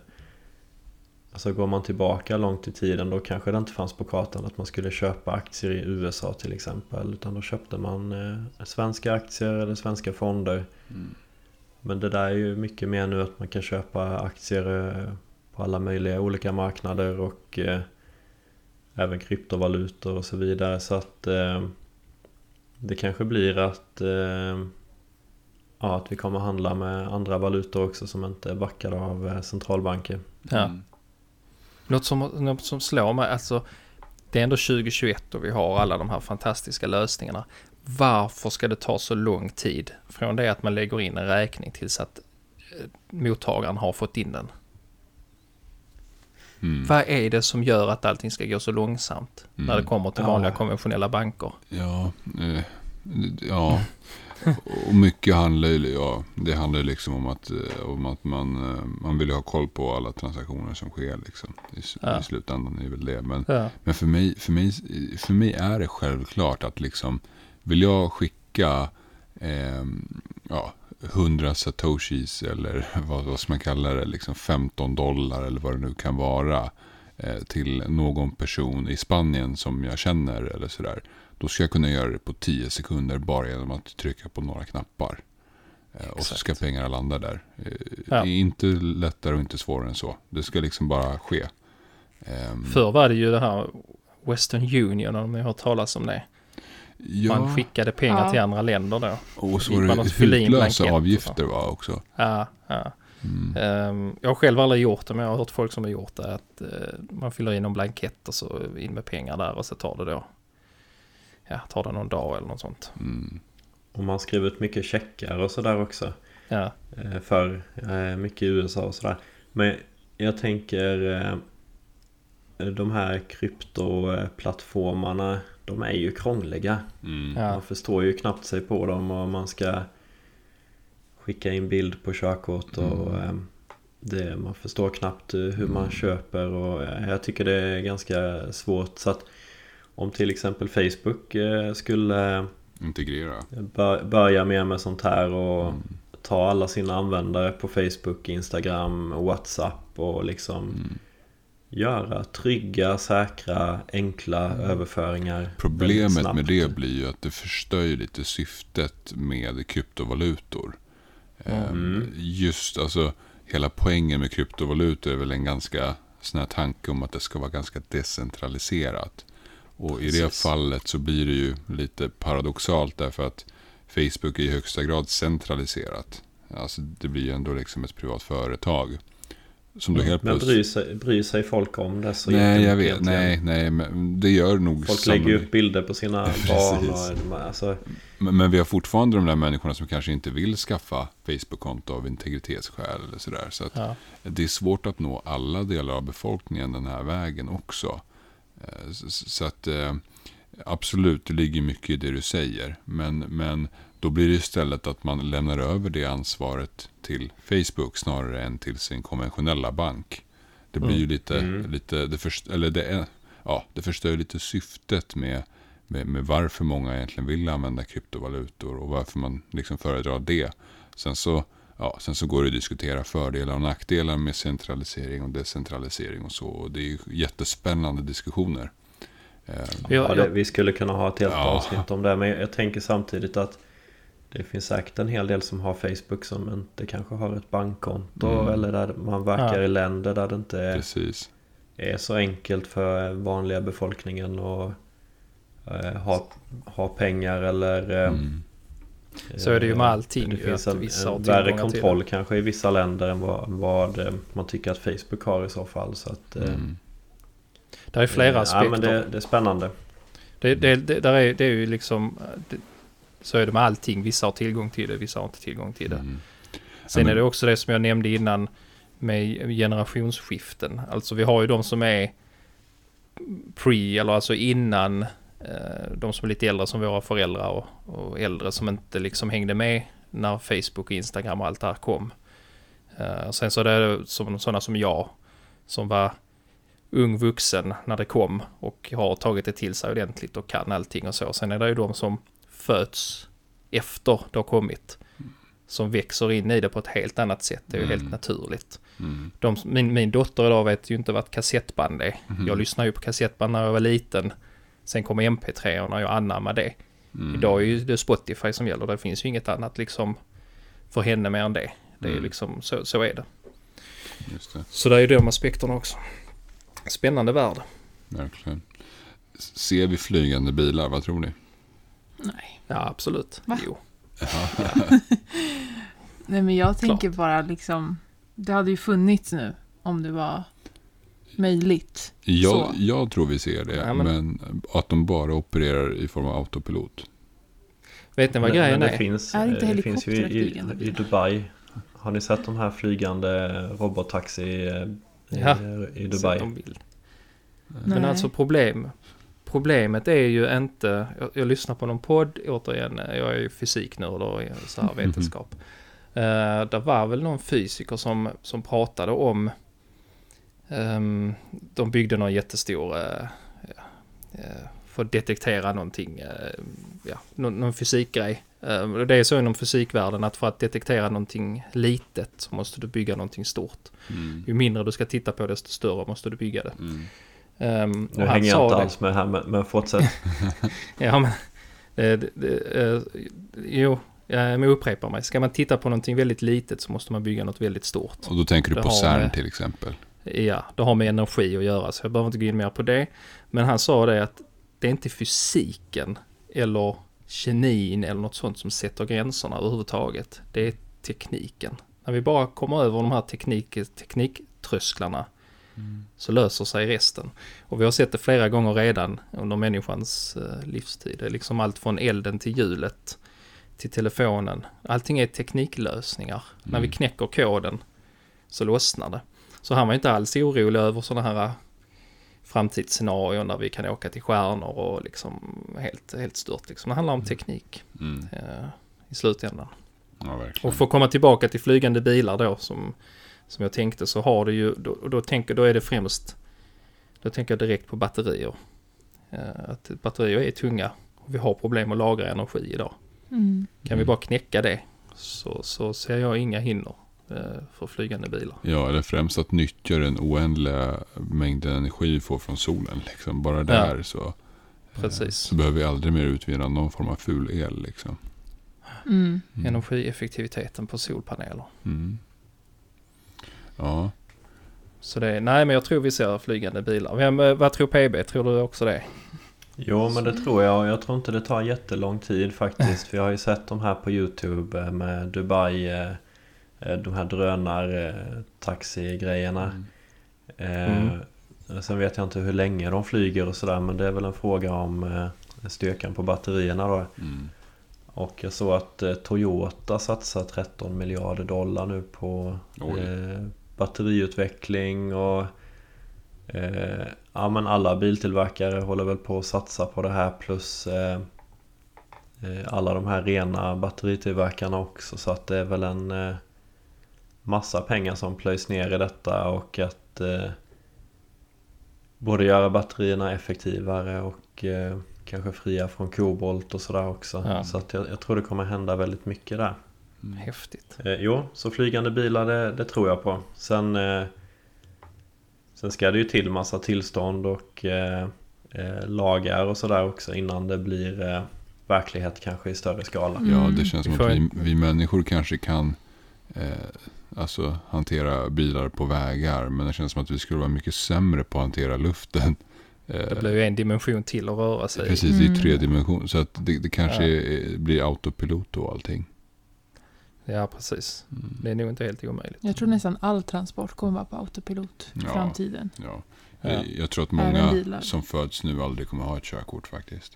Speaker 4: Alltså går man tillbaka långt i tiden då kanske det inte fanns på kartan att man skulle köpa aktier i USA till exempel. Utan då köpte man eh, svenska aktier eller svenska fonder.
Speaker 2: Mm.
Speaker 4: Men det där är ju mycket mer nu att man kan köpa aktier eh, på alla möjliga olika marknader och eh, även kryptovalutor och så vidare. Så att eh, det kanske blir att, eh, ja, att vi kommer handla med andra valutor också som inte är backade av eh, centralbanker.
Speaker 3: Ja.
Speaker 2: Mm.
Speaker 3: Något som, något som slår mig, alltså det är ändå 2021 och vi har alla de här fantastiska lösningarna. Varför ska det ta så lång tid från det att man lägger in en räkning tills att eh, mottagaren har fått in den?
Speaker 2: Mm.
Speaker 3: Vad är det som gör att allting ska gå så långsamt när det
Speaker 2: Mm.
Speaker 3: kommer till
Speaker 4: Ja.
Speaker 3: vanliga konventionella banker?
Speaker 2: Ja, eh, ja. Och mycket handlar ju, ja, det handlar liksom om att, eh, om att man, eh, man vill ha koll på alla transaktioner som sker liksom. I,
Speaker 3: Ja.
Speaker 2: i slutändan är det väl det. Men,
Speaker 3: Ja,
Speaker 2: men för, mig, för, mig, för mig är det självklart att liksom, vill jag skicka eh, ja, 100 satoshis eller vad, vad man kalla det, liksom 15 dollar eller vad det nu kan vara eh, till någon person i Spanien som jag känner eller sådär. Då ska jag kunna göra det på 10 sekunder bara genom att trycka på några knappar. Eh, och så ska
Speaker 3: Exakt.
Speaker 2: pengarna landa där. Eh,
Speaker 3: Ja.
Speaker 2: Det är inte lättare och inte svårare än så. Det ska liksom bara ske. Ehm,
Speaker 3: Förr var det ju det här Western Union, om ni har hört talas om det.
Speaker 2: ja,
Speaker 3: Man skickade pengar
Speaker 1: Ja.
Speaker 3: till andra länder då.
Speaker 2: och så var
Speaker 3: man
Speaker 2: det hutlösa avgifter va, också.
Speaker 3: Ja, ja.
Speaker 2: Mm.
Speaker 3: Ehm, jag har själv aldrig gjort det, men jag har hört folk som har gjort det. Att eh, man fyller in en blankett och så in med pengar där och så tar det då, ja, tar det någon dag eller något sånt.
Speaker 2: Mm.
Speaker 4: Och man skriver ut mycket checkar och sådär också.
Speaker 3: Ja,
Speaker 4: eh, För eh, mycket i USA och sådär. Men jag tänker eh, de här kryptoplattformarna De är ju krångliga.
Speaker 2: Mm.
Speaker 3: Ja.
Speaker 4: Man förstår ju knappt sig på dem och man ska skicka in bild på körkort och
Speaker 2: Mm.
Speaker 4: det, man förstår knappt hur man
Speaker 2: Mm.
Speaker 4: köper och jag tycker det är ganska svårt. Så att om till exempel Facebook eh, skulle
Speaker 2: Integrera.
Speaker 4: bör- börja mer med sånt här och
Speaker 2: Mm.
Speaker 4: ta alla sina användare på Facebook, Instagram, Whatsapp och liksom
Speaker 2: Mm.
Speaker 4: göra trygga, säkra, enkla överföringar. väldigt
Speaker 2: Problemet med det blir ju att det förstör ju lite syftet med kryptovalutor.
Speaker 3: Mm.
Speaker 2: Ehm, Just alltså, hela poängen med kryptovalutor är väl en ganska sån här tanke om att det ska vara ganska decentraliserat. Och i det
Speaker 3: Precis.
Speaker 2: fallet så blir det ju lite paradoxalt därför att Facebook är i högsta grad centraliserat. Alltså det blir ju ändå liksom ett privat företag. Som då helt
Speaker 4: Men bryr sig, bryr sig folk om det så
Speaker 2: Nej, jag vet. Nej, nej, men det gör nog
Speaker 4: Folk lägger ju
Speaker 2: sannolikt-
Speaker 4: upp bilder på sina
Speaker 2: Precis.
Speaker 4: barn och alltså,
Speaker 2: Men, men vi har fortfarande de där människorna som kanske inte vill skaffa Facebook-konto av integritetsskäl eller sådär. Så att
Speaker 3: ja,
Speaker 2: det är svårt att nå alla delar av befolkningen den här vägen också. Eh, Så, att eh, absolut, det ligger mycket i det du säger. Men, men då blir det istället att man lämnar över det ansvaret till Facebook snarare än till sin konventionella bank. Det blir ju lite,
Speaker 4: Mm.
Speaker 2: lite det, först, eller det, ja, det förstör lite syftet med, med, med varför många egentligen vill använda kryptovalutor och varför man liksom föredrar det. Sen så, ja, sen så går det att diskutera fördelar och nackdelar med centralisering och decentralisering och så. Och det är ju jättespännande diskussioner. Eh,
Speaker 3: Ja,
Speaker 4: ja, det, vi skulle kunna ha ett helt
Speaker 2: Ja.
Speaker 4: avsnitt om det. Men jag tänker samtidigt att det finns säkert en hel del som har Facebook som inte kanske har ett bankkonto.
Speaker 2: Mm.
Speaker 4: Eller där man verkar
Speaker 3: Ja.
Speaker 4: i länder där det inte är,
Speaker 2: Precis.
Speaker 4: är så enkelt för vanliga befolkningen att eh, ha, ha pengar eller eh,
Speaker 2: Mm.
Speaker 3: Så är det ju med
Speaker 4: eh,
Speaker 3: allting
Speaker 4: Det
Speaker 3: ju,
Speaker 4: finns
Speaker 3: att
Speaker 4: en,
Speaker 3: vissa
Speaker 4: en värre kontroll kanske i vissa länder än vad, vad eh, man tycker att Facebook har i så fall. Så att, eh,
Speaker 2: Mm.
Speaker 3: Det är flera
Speaker 4: Ja,
Speaker 3: aspekter.
Speaker 4: men det, det är spännande.
Speaker 3: Det, det, det, där är, det är ju liksom, det, så är det med allting. Vissa har tillgång till det, vissa har inte tillgång till det.
Speaker 2: Mm.
Speaker 3: Sen
Speaker 2: Ja, men-
Speaker 3: är det också det som jag nämnde innan med generationsskiften. Alltså vi har ju de som är pre, eller alltså innan de som är lite äldre som våra föräldrar och, och äldre som inte liksom hängde med när Facebook och Instagram och allt det här kom. Eh, sen så är det som, sådana som jag som var ung vuxen när det kom och har tagit det till sig ordentligt och kan allting och så. Sen är det ju de som föds efter det har kommit. som växer in i det på ett helt annat sätt. Det är ju
Speaker 2: Mm.
Speaker 3: helt naturligt.
Speaker 2: Mm.
Speaker 3: De, min, min dotter idag vet ju inte vad ett kassettband är.
Speaker 2: Mhm.
Speaker 3: Jag lyssnade ju på kassettband när jag var liten. Sen kom MP3 och jag anammade det.
Speaker 2: Mm.
Speaker 3: Idag är ju det Spotify som gäller. Det finns ju inget annat liksom för henne mer än det. Det är
Speaker 2: Mm.
Speaker 3: liksom, så, så är det.
Speaker 2: Just det,
Speaker 3: Så det är ju de aspekterna också. Spännande värld.
Speaker 2: verkligen. Ser vi flygande bilar, vad tror ni?
Speaker 1: Nej.
Speaker 3: Ja, absolut.
Speaker 1: Va?
Speaker 3: Jo.
Speaker 1: Nej, men jag tänker bara liksom, det hade ju funnits nu om det var möjligt.
Speaker 2: Jag, jag tror vi ser det,
Speaker 3: Ja,
Speaker 2: men...
Speaker 3: men-
Speaker 2: att de bara opererar i form av autopilot.
Speaker 3: Vet ni vad
Speaker 4: Men-
Speaker 3: grejen
Speaker 4: men det
Speaker 3: är?
Speaker 4: Finns,
Speaker 1: Är inte
Speaker 4: eh, det finns ju i, i, i? Dubai. Har ni sett de här flygande robottaxi eh,
Speaker 3: Ja,
Speaker 4: i, i
Speaker 3: Så
Speaker 4: Dubai?
Speaker 3: vill.
Speaker 1: Nej.
Speaker 3: Men alltså problem, problemet är ju inte, jag, jag lyssnar på någon podd, återigen, jag är ju fysiknörd och så här vetenskap. Uh, det var väl någon fysiker som, som pratade om, ehm, de byggde någon jättestor, uh, uh, för att detektera någonting, uh, ja, någon, någon fysikgrej. Uh, det är så inom fysikvärlden att för att detektera någonting litet så måste du bygga någonting stort.
Speaker 2: Mm.
Speaker 3: Ju mindre du ska titta på desto större måste du bygga det.
Speaker 2: Mm.
Speaker 3: Um,
Speaker 4: Nu hänger jag inte
Speaker 3: det.
Speaker 4: alls med här men, men fortsätt.
Speaker 3: Ja, men... Eh, det, det, eh, jo, jag upprepar mig. Ska man titta på någonting väldigt litet så måste man bygga något väldigt stort.
Speaker 2: Och då tänker du
Speaker 3: Det
Speaker 2: på CERN
Speaker 3: med-
Speaker 2: till exempel.
Speaker 3: Ja, det har med energi att göra så jag behöver inte gå in mer på det. Men han sa det att det är inte fysiken eller kemin eller något sånt som sätter gränserna överhuvudtaget. Det är tekniken. När vi bara kommer över de här teknik, tekniktrösklarna så löser sig resten. Och vi har sett det flera gånger redan under människans eh, livstid. Det är liksom allt från elden till hjulet till telefonen. Allting är tekniklösningar. När vi
Speaker 2: Mm.
Speaker 3: knäcker koden så lossnar det. Så han var inte alls orolig över sådana här eh, framtidsscenarion där vi kan åka till stjärnor och liksom helt, helt stört. Liksom. Det handlar om teknik
Speaker 2: Mm.
Speaker 3: eh, i slutändan.
Speaker 2: Ja.
Speaker 3: Och för att komma tillbaka till flygande bilar då som, som jag tänkte så har du ju, då, då, tänker, då är det främst, då tänker jag direkt på batterier. Eh, att batterier är tunga och vi har problem att lagra energi idag.
Speaker 1: Mm.
Speaker 3: Kan vi
Speaker 2: Mm.
Speaker 3: bara knäcka det så, så ser jag inga hinder för flygande bilar.
Speaker 2: Ja, eller främst att nyttja den oändliga mängden energi vi får från solen. Liksom. Bara där så, eh,
Speaker 3: Precis.
Speaker 2: så behöver vi aldrig mer utvinna någon form av ful el. Liksom.
Speaker 1: Mm.
Speaker 2: Mm.
Speaker 3: Energieffektiviteten på solpaneler.
Speaker 2: Mm. Ja,
Speaker 3: Så det, nej men jag tror vi ser flygande bilar. Vem, eh, vad tror PB? Tror du också det?
Speaker 4: Jo men det tror jag. Jag tror inte det tar jättelång tid faktiskt. För jag har ju sett de här på YouTube eh, med Dubai. Eh, De här drönar-taxi-grejerna.
Speaker 3: Mm.
Speaker 4: Eh, Sen vet jag inte hur länge de flyger och sådär. Men det är väl en fråga om eh, styrkan på batterierna då.
Speaker 2: mm.
Speaker 4: Och jag såg att Toyota satsar 13 miljarder dollar nu på eh, batteriutveckling och eh, ja men alla biltillverkare håller väl på att satsa på det här plus eh, alla de här rena batteritillverkarna också så att det är väl en massa pengar som plöjs ner i detta och att eh, både göra batterierna effektivare och eh, kanske fria från kobolt och sådär också.
Speaker 3: Ja.
Speaker 4: Så att jag, jag tror det kommer hända väldigt mycket där.
Speaker 2: Mm.
Speaker 3: Häftigt.
Speaker 4: Eh, jo, så flygande bilar det, det tror jag på. Sen, eh, sen ska det ju till massa tillstånd och eh, eh, lagar och sådär också innan det blir eh, verklighet kanske i större skala.
Speaker 1: Mm.
Speaker 2: Ja, det känns som att vi, vi människor kanske kan eh, alltså, hantera bilar på vägar. Men det känns som att vi skulle vara mycket sämre på att hantera luften.
Speaker 3: Det blir ju en dimension till att röra sig i.
Speaker 2: Precis, i
Speaker 1: Mm.
Speaker 2: tre dimensioner. Så att det, det kanske
Speaker 3: Ja.
Speaker 2: är, blir autopilot och allting.
Speaker 3: Ja, precis.
Speaker 2: Mm.
Speaker 3: Det är nog inte helt omöjligt.
Speaker 1: Jag tror nästan all transport kommer vara på autopilot i
Speaker 2: Ja.
Speaker 1: framtiden.
Speaker 2: Ja.
Speaker 3: Ja.
Speaker 2: Jag- Jag tror att många
Speaker 1: bilar.
Speaker 2: som föds nu aldrig kommer ha ett körkort faktiskt.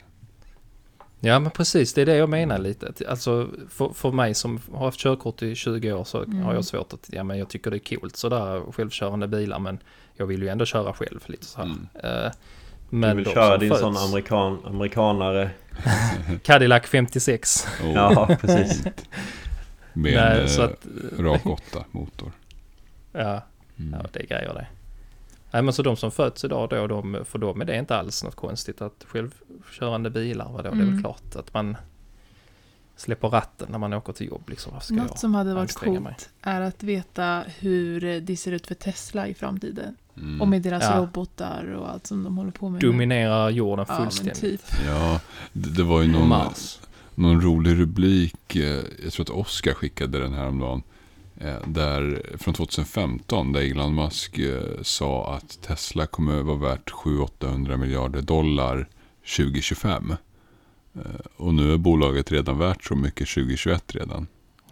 Speaker 3: Ja, men precis. Det är det jag menar lite. Alltså, för, för mig som har haft körkort i 20 år så
Speaker 1: Mm.
Speaker 3: har jag svårt att... Ja, men jag tycker det är coolt sådär självkörande bilar, men jag vill ju ändå köra själv lite så här.
Speaker 2: Mm.
Speaker 3: Eh,
Speaker 4: Du
Speaker 3: men
Speaker 4: vill
Speaker 3: de
Speaker 4: köra din
Speaker 3: föds-
Speaker 4: sån amerikan, amerikanare.
Speaker 3: Cadillac 56.
Speaker 2: Och
Speaker 4: Ja, precis.
Speaker 2: Med
Speaker 3: Nej,
Speaker 2: en
Speaker 3: så
Speaker 2: eh,
Speaker 3: att...
Speaker 2: rak 8 motor.
Speaker 3: Ja,
Speaker 2: Mm.
Speaker 3: ja, det är grejer det. Nej, men så de som föds idag då, de, för dem är det inte alls något konstigt att självkörande bilar, vadå, det är väl
Speaker 1: Mm.
Speaker 3: klart att man släpper ratten när man åker till jobb. Liksom. Ska
Speaker 5: Något
Speaker 3: jag
Speaker 5: som hade varit coolt
Speaker 3: mig?
Speaker 5: är att veta hur det ser ut för Tesla i framtiden.
Speaker 2: Mm.
Speaker 5: Och med deras
Speaker 3: Ja.
Speaker 5: robotar och allt som de håller på med.
Speaker 3: Dominerar jorden
Speaker 5: Ja,
Speaker 3: fullständigt.
Speaker 5: typ.
Speaker 2: Ja, det, det var ju någon, någon rolig rubrik. eh, Jag tror att Oscar skickade den här om dagen. eh, Där, från 2015. Där Elon Musk eh, sa att Tesla kommer vara värt 700-800 miljarder dollar 2025. Eh, Och nu är bolaget redan värt så mycket 2021 redan.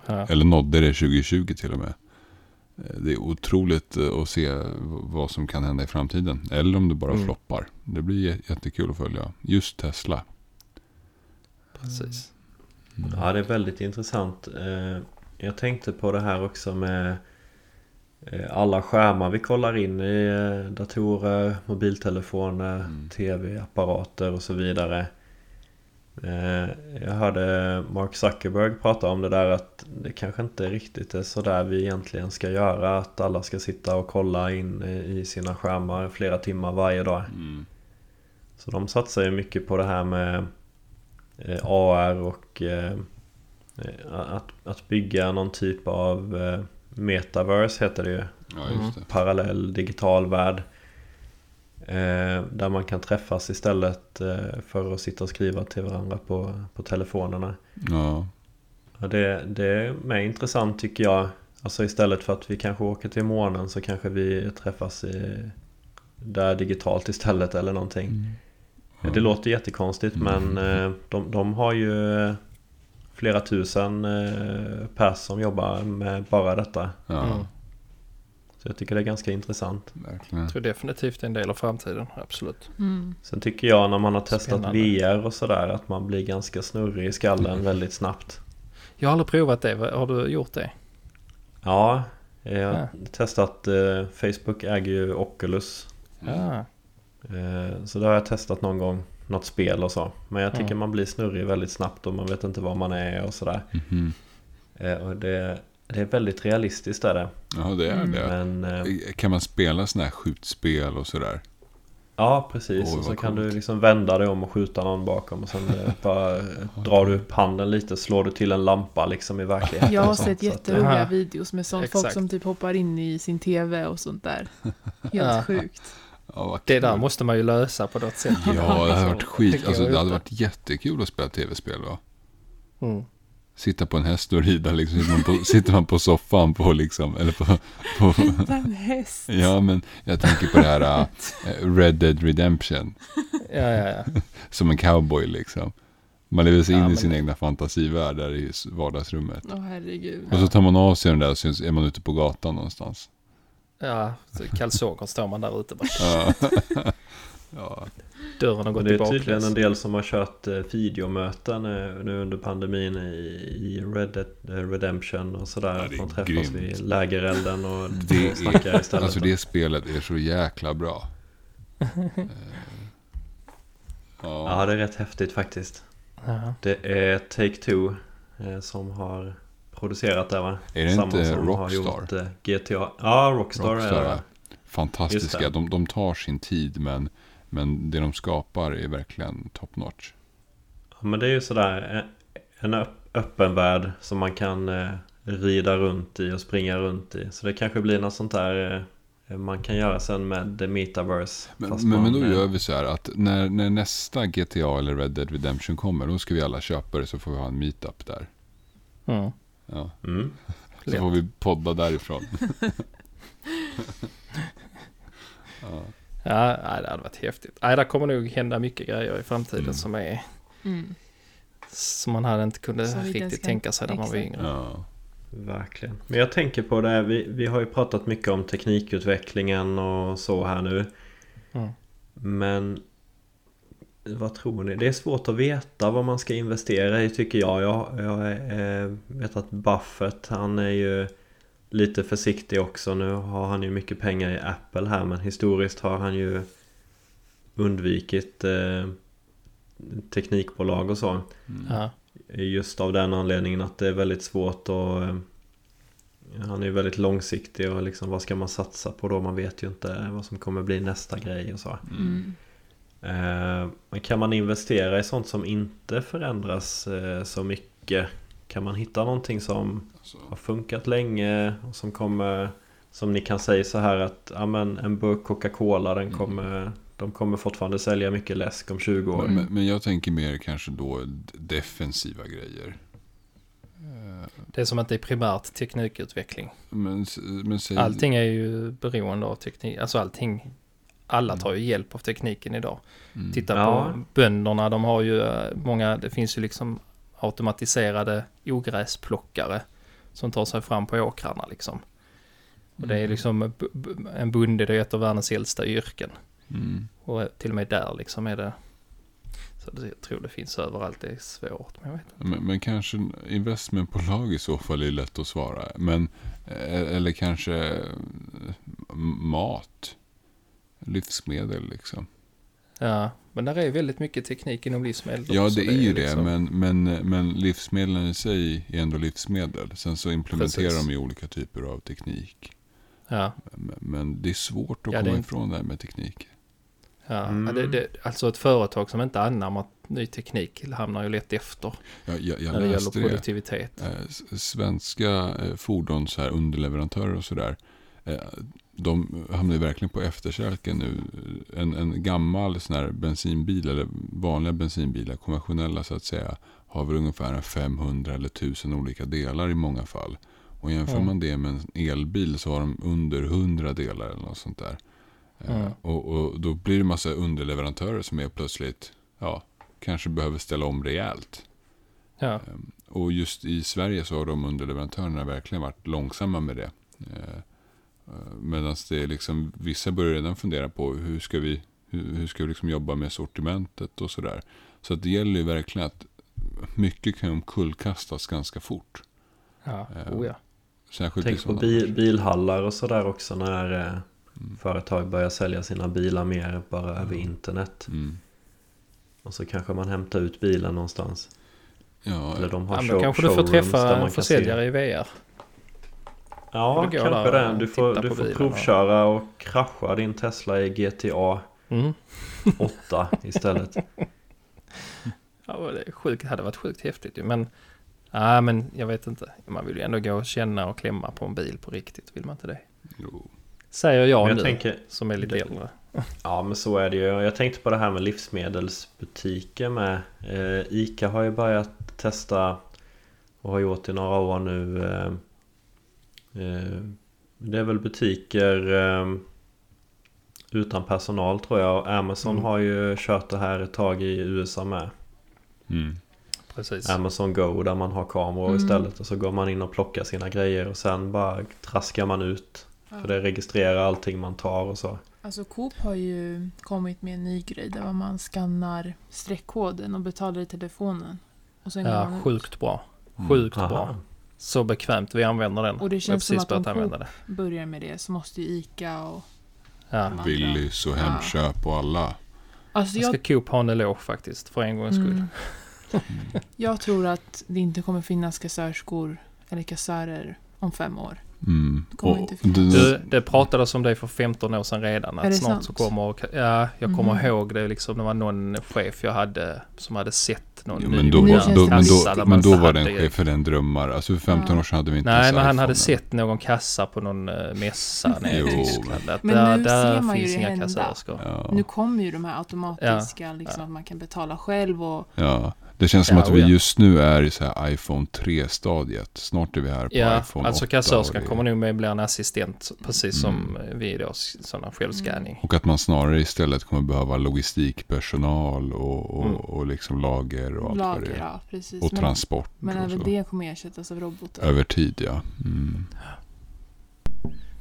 Speaker 3: Ja.
Speaker 2: Eller nådde det 2020 till och med. Eh, Det är otroligt eh, att se vad som kan hända i framtiden. Eller om det bara
Speaker 3: Mm.
Speaker 2: floppar. Det blir jä- jättekul att följa. Just Tesla.
Speaker 3: Precis.
Speaker 4: Ja, det är väldigt intressant. Jag tänkte på det här också med eh, alla skärmar vi kollar in i eh, datorer, mobiltelefoner,
Speaker 2: Mm.
Speaker 4: tv-apparater och så vidare. Eh, Jag hörde Mark Zuckerberg prata om det där att det kanske inte riktigt är så där vi egentligen ska göra. Att alla ska sitta och kolla in i sina skärmar flera timmar varje dag.
Speaker 2: Mm.
Speaker 4: Så de satsar ju mycket på det här med AR och att, att bygga någon typ av eh, metaverse heter det ju.
Speaker 2: Ja,
Speaker 3: Mm.
Speaker 2: just det.
Speaker 4: Parallell digital värld. Eh, där man kan träffas istället eh, för att sitta och skriva till varandra på, på telefonerna.
Speaker 2: Ja.
Speaker 4: Ja, det, det är med intressant tycker jag. Alltså istället för att vi kanske åker till månen så kanske vi träffas i, där digitalt istället eller någonting.
Speaker 2: Ja.
Speaker 4: Det låter jättekonstigt
Speaker 2: Mm.
Speaker 4: men eh, de, de har ju eh, flera tusen eh, pers som jobbar med bara detta.
Speaker 2: Ja,
Speaker 3: Mm.
Speaker 4: Så jag tycker det är ganska intressant.
Speaker 2: verkligen.
Speaker 3: Jag tror definitivt det är en del av framtiden, absolut.
Speaker 5: Mm.
Speaker 4: Sen tycker jag när man har testat
Speaker 3: Spännande.
Speaker 4: VR och sådär att man blir ganska snurrig i skallen väldigt snabbt.
Speaker 3: Jag har aldrig provat det, har du gjort det?
Speaker 4: Ja, jag har
Speaker 3: Ja.
Speaker 4: testat eh, Facebook äger ju Oculus.
Speaker 3: Ja,
Speaker 4: Eh, så det har jag testat någon gång. Något spel och så. Men jag tycker
Speaker 3: Ja.
Speaker 4: man blir snurrig väldigt snabbt och man vet inte var man är och sådär. Eh, och det, det är väldigt realistiskt är det.
Speaker 2: Ja, det är
Speaker 5: Mm.
Speaker 2: det.
Speaker 4: Men eh,
Speaker 2: Kan man spela sådana här skjutspel och sådär?
Speaker 4: ja, precis.
Speaker 2: Oj,
Speaker 4: och så kan
Speaker 2: coolt.
Speaker 4: du liksom vända dig om och skjuta någon bakom. Och sen eh, bara eh, drar du upp handen lite, slår du till en lampa liksom i verkligheten.
Speaker 5: Jag har sett jätteroliga
Speaker 3: Ja.
Speaker 5: videos med sånt folk
Speaker 3: Exakt.
Speaker 5: som typ hoppar in i sin tv och sånt där. Helt sjukt.
Speaker 2: Ja,
Speaker 3: det där måste man ju lösa på något sätt.
Speaker 2: Ja, det hade varit skit. Alltså, det hade varit jättekul att spela tv-spel va?
Speaker 3: Mm.
Speaker 2: Sitta på en häst och rida liksom. Sitter man på, sitter man på soffan på liksom, eller på, på
Speaker 5: En häst.
Speaker 2: Ja, men jag tänker på det här äh, Red Dead Redemption.
Speaker 3: Ja, ja, ja.
Speaker 2: Som en cowboy liksom. Man lever sig
Speaker 3: Ja,
Speaker 2: in i sin egna fantasivärld där i vardagsrummet.
Speaker 5: Åh herregud.
Speaker 2: Och så tar man av sig den där och så är man ute på gatan någonstans.
Speaker 3: Ja så kalsonger står man där ute bara.
Speaker 2: Ja.
Speaker 3: Dörren har gått
Speaker 4: det är tydligen en del som har kört eh, videomöten eh, nu under pandemin i, Red Dead eh, Redemption och sådär.
Speaker 2: Ja,
Speaker 4: man träffas
Speaker 2: grymt.
Speaker 4: vid lägerelden och
Speaker 2: Det
Speaker 4: snackar
Speaker 2: är,
Speaker 4: istället.
Speaker 2: alltså det spelet är så jäkla bra.
Speaker 4: Ja,
Speaker 2: Ja,
Speaker 4: det är rätt häftigt faktiskt.
Speaker 3: Ja.
Speaker 4: Det är Take-Two som har producerat det va?
Speaker 2: är det
Speaker 4: Samma
Speaker 2: inte
Speaker 4: som har
Speaker 2: Rockstar?
Speaker 4: gjort eh, GTA. Ja, Rockstar, är
Speaker 2: Rockstar,
Speaker 4: det. va? Just
Speaker 2: Fantastiska.
Speaker 4: det.
Speaker 2: De, de tar sin tid men, men det de skapar är verkligen top notch.
Speaker 4: Ja, men det är ju sådär eh, en öpp- öppen värld som man kan eh, rida runt i och springa runt i. Så det kanske blir något sånt där eh, man kan göra sen med The Metaverse.
Speaker 2: Men,
Speaker 4: fast
Speaker 2: men, men då gör vi så här att när, när nästa GTA eller Red Dead Redemption kommer, då ska vi alla köpa det så får vi ha en meetup där.
Speaker 3: Mm.
Speaker 2: Ja.
Speaker 4: Mm.
Speaker 2: Så får vi podda därifrån. ja.
Speaker 3: Ja, det hade varit häftigt. Nej, det kommer nog hända mycket grejer i framtiden
Speaker 2: Mm.
Speaker 3: som är
Speaker 5: Mm.
Speaker 3: som man hade inte kunde riktigt tänka sig när man var yngre.
Speaker 2: Ja.
Speaker 4: Verkligen. Men jag tänker på det, här, vi, vi har ju pratat mycket om teknikutvecklingen och så här nu.
Speaker 3: Mm.
Speaker 4: Men vad tror ni? Det är svårt att veta vad man ska investera i tycker jag. Jag, jag eh, vet att Buffett han är ju lite försiktig också. Nu har han ju mycket pengar i Apple här men historiskt har han ju undvikit eh, teknikbolag och så.
Speaker 2: Mm.
Speaker 4: Just av den anledningen att det är väldigt svårt och eh, Han är ju väldigt långsiktig och liksom vad ska man satsa på då? Man vet ju inte vad som kommer bli nästa grej och så.
Speaker 5: Mm.
Speaker 4: Eh, Men kan man investera i sånt som inte förändras eh, så mycket? kan man hitta någonting som
Speaker 2: Alltså,
Speaker 4: har funkat länge och som kommer Som ni kan säga så här att ja, men en burk Coca-Cola den
Speaker 2: Mm.
Speaker 4: kommer De kommer fortfarande sälja mycket läsk om 20 år.
Speaker 2: men, men, men jag tänker mer kanske då defensiva grejer. Eh,
Speaker 3: Det är som att det är primärt teknikutveckling.
Speaker 2: Men, men säg,
Speaker 3: Allting är ju beroende av teknik. Alltså allting. Alla tar ju hjälp av tekniken idag.
Speaker 2: Mm.
Speaker 3: Titta
Speaker 4: Ja.
Speaker 3: på bönderna. De har ju eh, många. Det finns ju liksom automatiserade ogräsplockare. Som tar sig fram på åkrarna liksom. Och det är
Speaker 2: Mm.
Speaker 3: liksom b- en bonde. Det är ett av världens äldsta yrken.
Speaker 2: Mm.
Speaker 3: Och till och med där liksom är det. Så jag tror det finns överallt. Det är svårt. Men jag vet inte.
Speaker 2: Men, men kanske investmentbolag i så fall är lätt att svara. Men, eh, eller kanske eh, mat. Livsmedel liksom.
Speaker 3: Ja, men där är väldigt mycket teknik inom livsmedel
Speaker 2: Ja,
Speaker 3: också.
Speaker 2: det är ju det.
Speaker 3: liksom-
Speaker 2: Men, men, men livsmedlen i sig är ändå livsmedel. Sen så implementerar
Speaker 3: Precis.
Speaker 2: de ju olika typer av teknik.
Speaker 3: Ja,
Speaker 2: Men, men det är svårt att
Speaker 3: Ja, det
Speaker 2: komma
Speaker 3: inte-
Speaker 2: ifrån det här med teknik.
Speaker 3: ja.
Speaker 4: Mm.
Speaker 3: ja det, det, alltså ett företag som inte anammar ny teknik hamnar ju lätt efter
Speaker 2: Jag, jag, jag
Speaker 3: när det
Speaker 2: läste
Speaker 3: gäller
Speaker 2: det.
Speaker 3: produktivitet.
Speaker 2: Eh, s- svenska eh, fordons här, underleverantörer och sådär. Eh, de hamnar ju verkligen på efterkälken nu. En, en gammal sån här bensinbil eller vanliga bensinbilar, konventionella så att säga, har väl ungefär en 500 eller 1000 olika delar i många fall. Och jämför
Speaker 3: Mm.
Speaker 2: man det med en elbil så har de under 100 delar eller något sånt där. Eh,
Speaker 3: Mm.
Speaker 2: Och, och då blir det massa underleverantörer som är plötsligt, ja, kanske behöver ställa om rejält.
Speaker 3: Ja,
Speaker 2: Ehm, Och just i Sverige så har de underleverantörerna verkligen varit långsamma med det. Medan det är liksom, vissa börjar redan fundera på hur ska vi, hur, hur ska vi liksom jobba med sortimentet och sådär. Så att det gäller ju verkligen att mycket kan omkullkastas ganska fort.
Speaker 3: ja,
Speaker 2: Eh,
Speaker 3: oh ja.
Speaker 2: Särskilt
Speaker 4: Tänk på
Speaker 2: sådana
Speaker 4: bi- bilhallar och sådär också när eh,
Speaker 2: Mm.
Speaker 4: företag börjar sälja sina bilar mer bara över internet.
Speaker 2: Mm.
Speaker 4: Och så kanske man hämtar ut bilen någonstans.
Speaker 2: Ja,
Speaker 4: Eller de har
Speaker 3: ja men
Speaker 4: show-
Speaker 3: kanske du får träffa
Speaker 4: man
Speaker 3: en försäljare i VR.
Speaker 4: Ja, kanske det. Du får, du får provköra och krascha din Tesla i GTA
Speaker 3: Mm.
Speaker 4: 8 istället.
Speaker 3: Ja, det är sjukt, det hade varit sjukt häftigt ju. Men, ja, men jag vet inte. Man vill ju ändå gå och känna och klämma på en bil på riktigt. Vill man inte det?
Speaker 2: jo.
Speaker 3: Säger jag,
Speaker 4: Men jag
Speaker 3: nu,
Speaker 4: tänker,
Speaker 3: som är lite
Speaker 4: det-
Speaker 3: äldre.
Speaker 4: ja men så är det ju. Jag tänkte på det här med livsmedelsbutiker med. Eh, Ica har ju börjat testa och har gjort i några år nu. Eh, det är väl butiker eh, utan personal tror jag. Amazon
Speaker 3: Mm.
Speaker 4: har ju kört det här ett tag i USA med.
Speaker 2: Mm.
Speaker 3: Precis.
Speaker 4: Amazon Go där man har kameror
Speaker 5: Mm.
Speaker 4: istället och så går man in och plockar sina grejer och sen bara traskar man ut. För det registrerar allting man tar och så.
Speaker 5: Alltså Coop har ju kommit med en ny grej där man skannar streckkoden och betalar i telefonen. Och sen man
Speaker 3: Ja,
Speaker 5: ut.
Speaker 3: sjukt bra.
Speaker 2: Mm.
Speaker 3: Sjukt bra. Så bekvämt vi använder den.
Speaker 5: Och det känns som
Speaker 3: precis
Speaker 5: att om
Speaker 3: använda
Speaker 5: Coop
Speaker 3: det.
Speaker 5: börjar med det så måste ju Ica och...
Speaker 3: Ja.
Speaker 2: Willys och
Speaker 5: Ja.
Speaker 2: Hemköp och alla.
Speaker 5: Alltså
Speaker 3: Jag
Speaker 5: jag,
Speaker 3: ska Coop ha en eloge faktiskt, för en gångs skull.
Speaker 5: mm, jag tror att det inte kommer finnas kassörskor eller kassörer om fem år.
Speaker 2: Mm. Och
Speaker 3: Du, det pratades om det för 15 år sedan redan. Att snart
Speaker 5: sant?
Speaker 3: så kommer... Ja, jag kommer
Speaker 5: Mhm.
Speaker 3: ihåg det liksom. Det var någon chef jag hade som hade sett någon ny
Speaker 2: men då, var, då, men
Speaker 3: kassa
Speaker 2: då, men då
Speaker 3: inte
Speaker 2: var den
Speaker 3: hade-
Speaker 2: chef för den drömmar. Alltså för 15
Speaker 5: Ja.
Speaker 2: år sedan hade vi inte
Speaker 3: Nej, men han hade sett någon kassa på någon uh, mässa nere i. Tyskland. Att
Speaker 5: Men
Speaker 3: där,
Speaker 5: nu
Speaker 3: där
Speaker 5: ser man ju
Speaker 3: finns
Speaker 5: det
Speaker 3: inga kassörskor.
Speaker 2: Ja.
Speaker 5: Nu kommer ju de här automatiska, liksom, att man kan betala själv och...
Speaker 2: Ja, det känns som
Speaker 3: Ja,
Speaker 2: att vi
Speaker 3: ja.
Speaker 2: just nu är i så här iPhone 3-stadiet. Snart är vi här på
Speaker 3: Ja,
Speaker 2: iPhone 8.
Speaker 3: alltså kassörskan
Speaker 2: det-
Speaker 3: kommer nog med bli en assistent, precis
Speaker 2: Mm.
Speaker 3: som vi då, sådana självscanning.
Speaker 2: Och att man snarare istället kommer behöva logistikpersonal och, och,
Speaker 3: Mm.
Speaker 2: och liksom lager och allt vad det
Speaker 5: Lager,
Speaker 2: är.
Speaker 5: ja precis.
Speaker 2: Och
Speaker 5: men,
Speaker 2: transport
Speaker 5: men
Speaker 2: och
Speaker 5: även
Speaker 2: så.
Speaker 5: det kommer ersättas av robotar.
Speaker 2: Över tid, ja. Mm.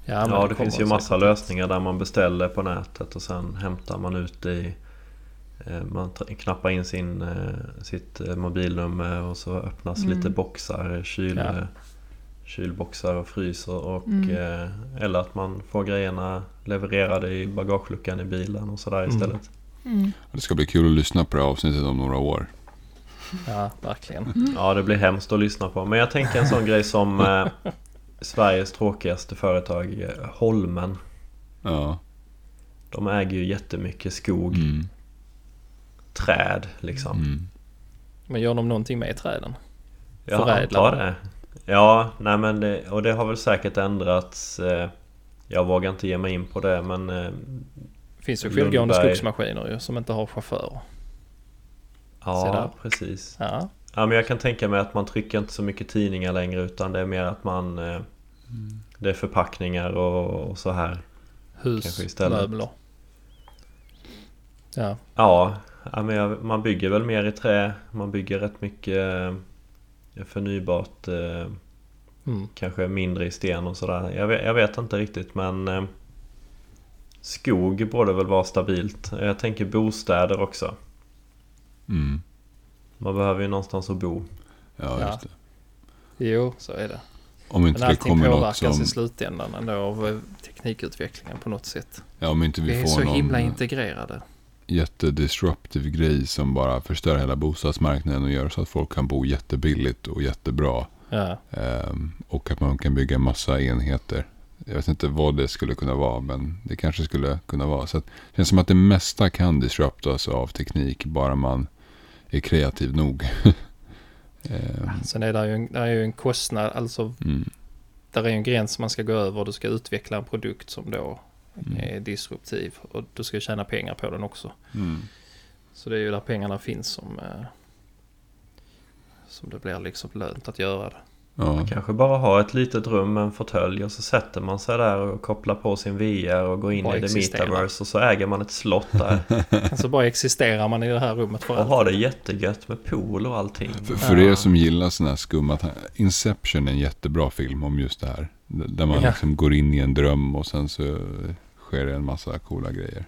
Speaker 3: Ja,
Speaker 4: det
Speaker 3: kommer
Speaker 4: finns ju
Speaker 3: säkert.
Speaker 4: massa lösningar där man beställer på nätet och sen hämtar man ut det i man tra- knappar in sin, eh, sitt eh, mobilnummer och så öppnas
Speaker 5: Mm.
Speaker 4: lite boxar, kyl,
Speaker 3: Ja.
Speaker 4: eh, kylboxar och fryser och
Speaker 5: Mm.
Speaker 4: eh, eller att man får grejerna levererade i bagageluckan i bilen och sådär
Speaker 3: Mm.
Speaker 4: istället.
Speaker 5: Mm.
Speaker 2: Det ska bli kul att lyssna på det här avsnittet om några år.
Speaker 3: Ja, verkligen.
Speaker 5: Mm.
Speaker 4: Ja, det blir hemskt att lyssna på. Men jag tänker en sån grej som eh, Sveriges tråkigaste företag, eh, Holmen.
Speaker 2: Ja.
Speaker 4: De äger ju jättemycket skog,
Speaker 2: Mm.
Speaker 4: Träd liksom.
Speaker 2: Mm.
Speaker 3: Men gör de någonting med träden?
Speaker 4: Jag
Speaker 3: Förädlar.
Speaker 4: antar det. Ja, nej men det, och det har väl säkert ändrats. eh, Jag vågar inte ge mig in på det men eh,
Speaker 3: Det finns ju självgående
Speaker 4: Lundberg.
Speaker 3: skogsmaskiner ju som inte har chaufför. Se
Speaker 4: ja, precis.
Speaker 3: Ja,
Speaker 4: Ja, men jag kan tänka mig att man trycker inte så mycket tidningar längre utan det är mer att man... eh, Det är förpackningar och, och så här. Kanske
Speaker 3: hus,
Speaker 4: istället.
Speaker 3: möbler. Ja,
Speaker 4: Ja, ja men jag, man bygger väl mer i trä. Man bygger rätt mycket eh, förnybart. eh,
Speaker 3: mm.
Speaker 4: Kanske mindre i sten och sådär. Jag vet, jag vet inte riktigt men eh, Skog borde väl vara stabilt. Jag tänker bostäder också.
Speaker 2: Mm.
Speaker 4: Man behöver ju någonstans att bo.
Speaker 2: Ja,
Speaker 3: Ja.
Speaker 2: just det.
Speaker 3: jo så är det.
Speaker 2: Om inte
Speaker 3: Men
Speaker 2: det
Speaker 3: allting
Speaker 2: kommer något
Speaker 3: påverkas
Speaker 2: som...
Speaker 3: i slutändan ändå av teknikutvecklingen på något sätt.
Speaker 2: Ja, om inte vi,
Speaker 3: Vi är
Speaker 2: får
Speaker 3: så
Speaker 2: någon
Speaker 3: himla integrerade.
Speaker 2: Jättedisruptive grej som bara förstör hela bostadsmarknaden och gör så att folk kan bo jättebilligt och jättebra.
Speaker 3: Ja,
Speaker 2: Ehm, och att man kan bygga en massa enheter. Jag vet inte vad det skulle kunna vara, men det kanske skulle kunna vara. Så att, det känns som att det mesta kan disruptas av teknik, bara man är kreativ nog. Ehm,
Speaker 3: sen är det ju en, det är ju en kostnad, alltså
Speaker 2: mm,
Speaker 3: där är ju en gräns man ska gå över. Du ska utveckla en produkt som då
Speaker 2: Mm.
Speaker 3: är disruptiv och du ska tjäna pengar på den också.
Speaker 2: mm.
Speaker 3: Så det är ju där pengarna finns som, eh, som det blir liksom lönt att göra det.
Speaker 2: Ja,
Speaker 4: Kanske bara ha ett litet rum med en fåtölj och så sätter man sig där och kopplar på sin VR och går in
Speaker 3: Bara
Speaker 4: i the
Speaker 3: existera.
Speaker 4: metaverse och så äger man ett slott där.
Speaker 3: Alltså bara existerar man i det här rummet för
Speaker 4: Och har det jättegött med pool och allting.
Speaker 2: För, för
Speaker 3: Ja.
Speaker 2: er som gillar sådana här skumma Inception är en jättebra film om just det här. Där man
Speaker 3: Ja.
Speaker 2: liksom går in i en dröm och sen så sker det en massa coola grejer.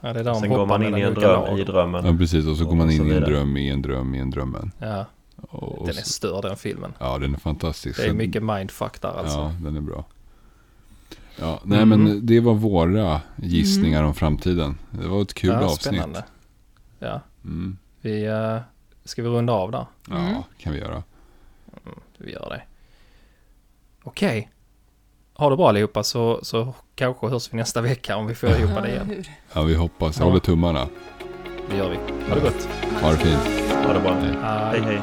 Speaker 3: Ja, det är där
Speaker 4: Sen
Speaker 3: hoppar
Speaker 4: går man in i en dröm
Speaker 3: lag.
Speaker 4: i drömmen.
Speaker 2: Ja, precis. Och så går man
Speaker 4: Och
Speaker 2: in i en dröm i en dröm i en drömmen.
Speaker 3: Ja,
Speaker 2: Och, och
Speaker 3: den är störd den filmen.
Speaker 2: Ja, den är fantastisk.
Speaker 3: Det är mycket mindfuck där alltså.
Speaker 2: Ja, den är bra. Ja, nej
Speaker 4: Mm.
Speaker 2: men det var våra gissningar om framtiden. Det var ett kul
Speaker 3: ja,
Speaker 2: avsnitt.
Speaker 3: Spännande. Ja,
Speaker 2: Mm.
Speaker 3: vi... Uh, ska vi runda av där?
Speaker 2: Ja,
Speaker 5: Mm.
Speaker 2: kan vi göra.
Speaker 3: Vi gör det. Okej. Ha det bra allihopa så, så kanske hörs vi nästa vecka om vi får ihop det igen.
Speaker 2: Ja, vi hoppas. Jag
Speaker 3: Ja.
Speaker 2: håller tummarna.
Speaker 3: Det gör vi. Ha det gott.
Speaker 2: Ha det fint.
Speaker 4: Ha det bra.
Speaker 3: Hej.
Speaker 4: Hej hej.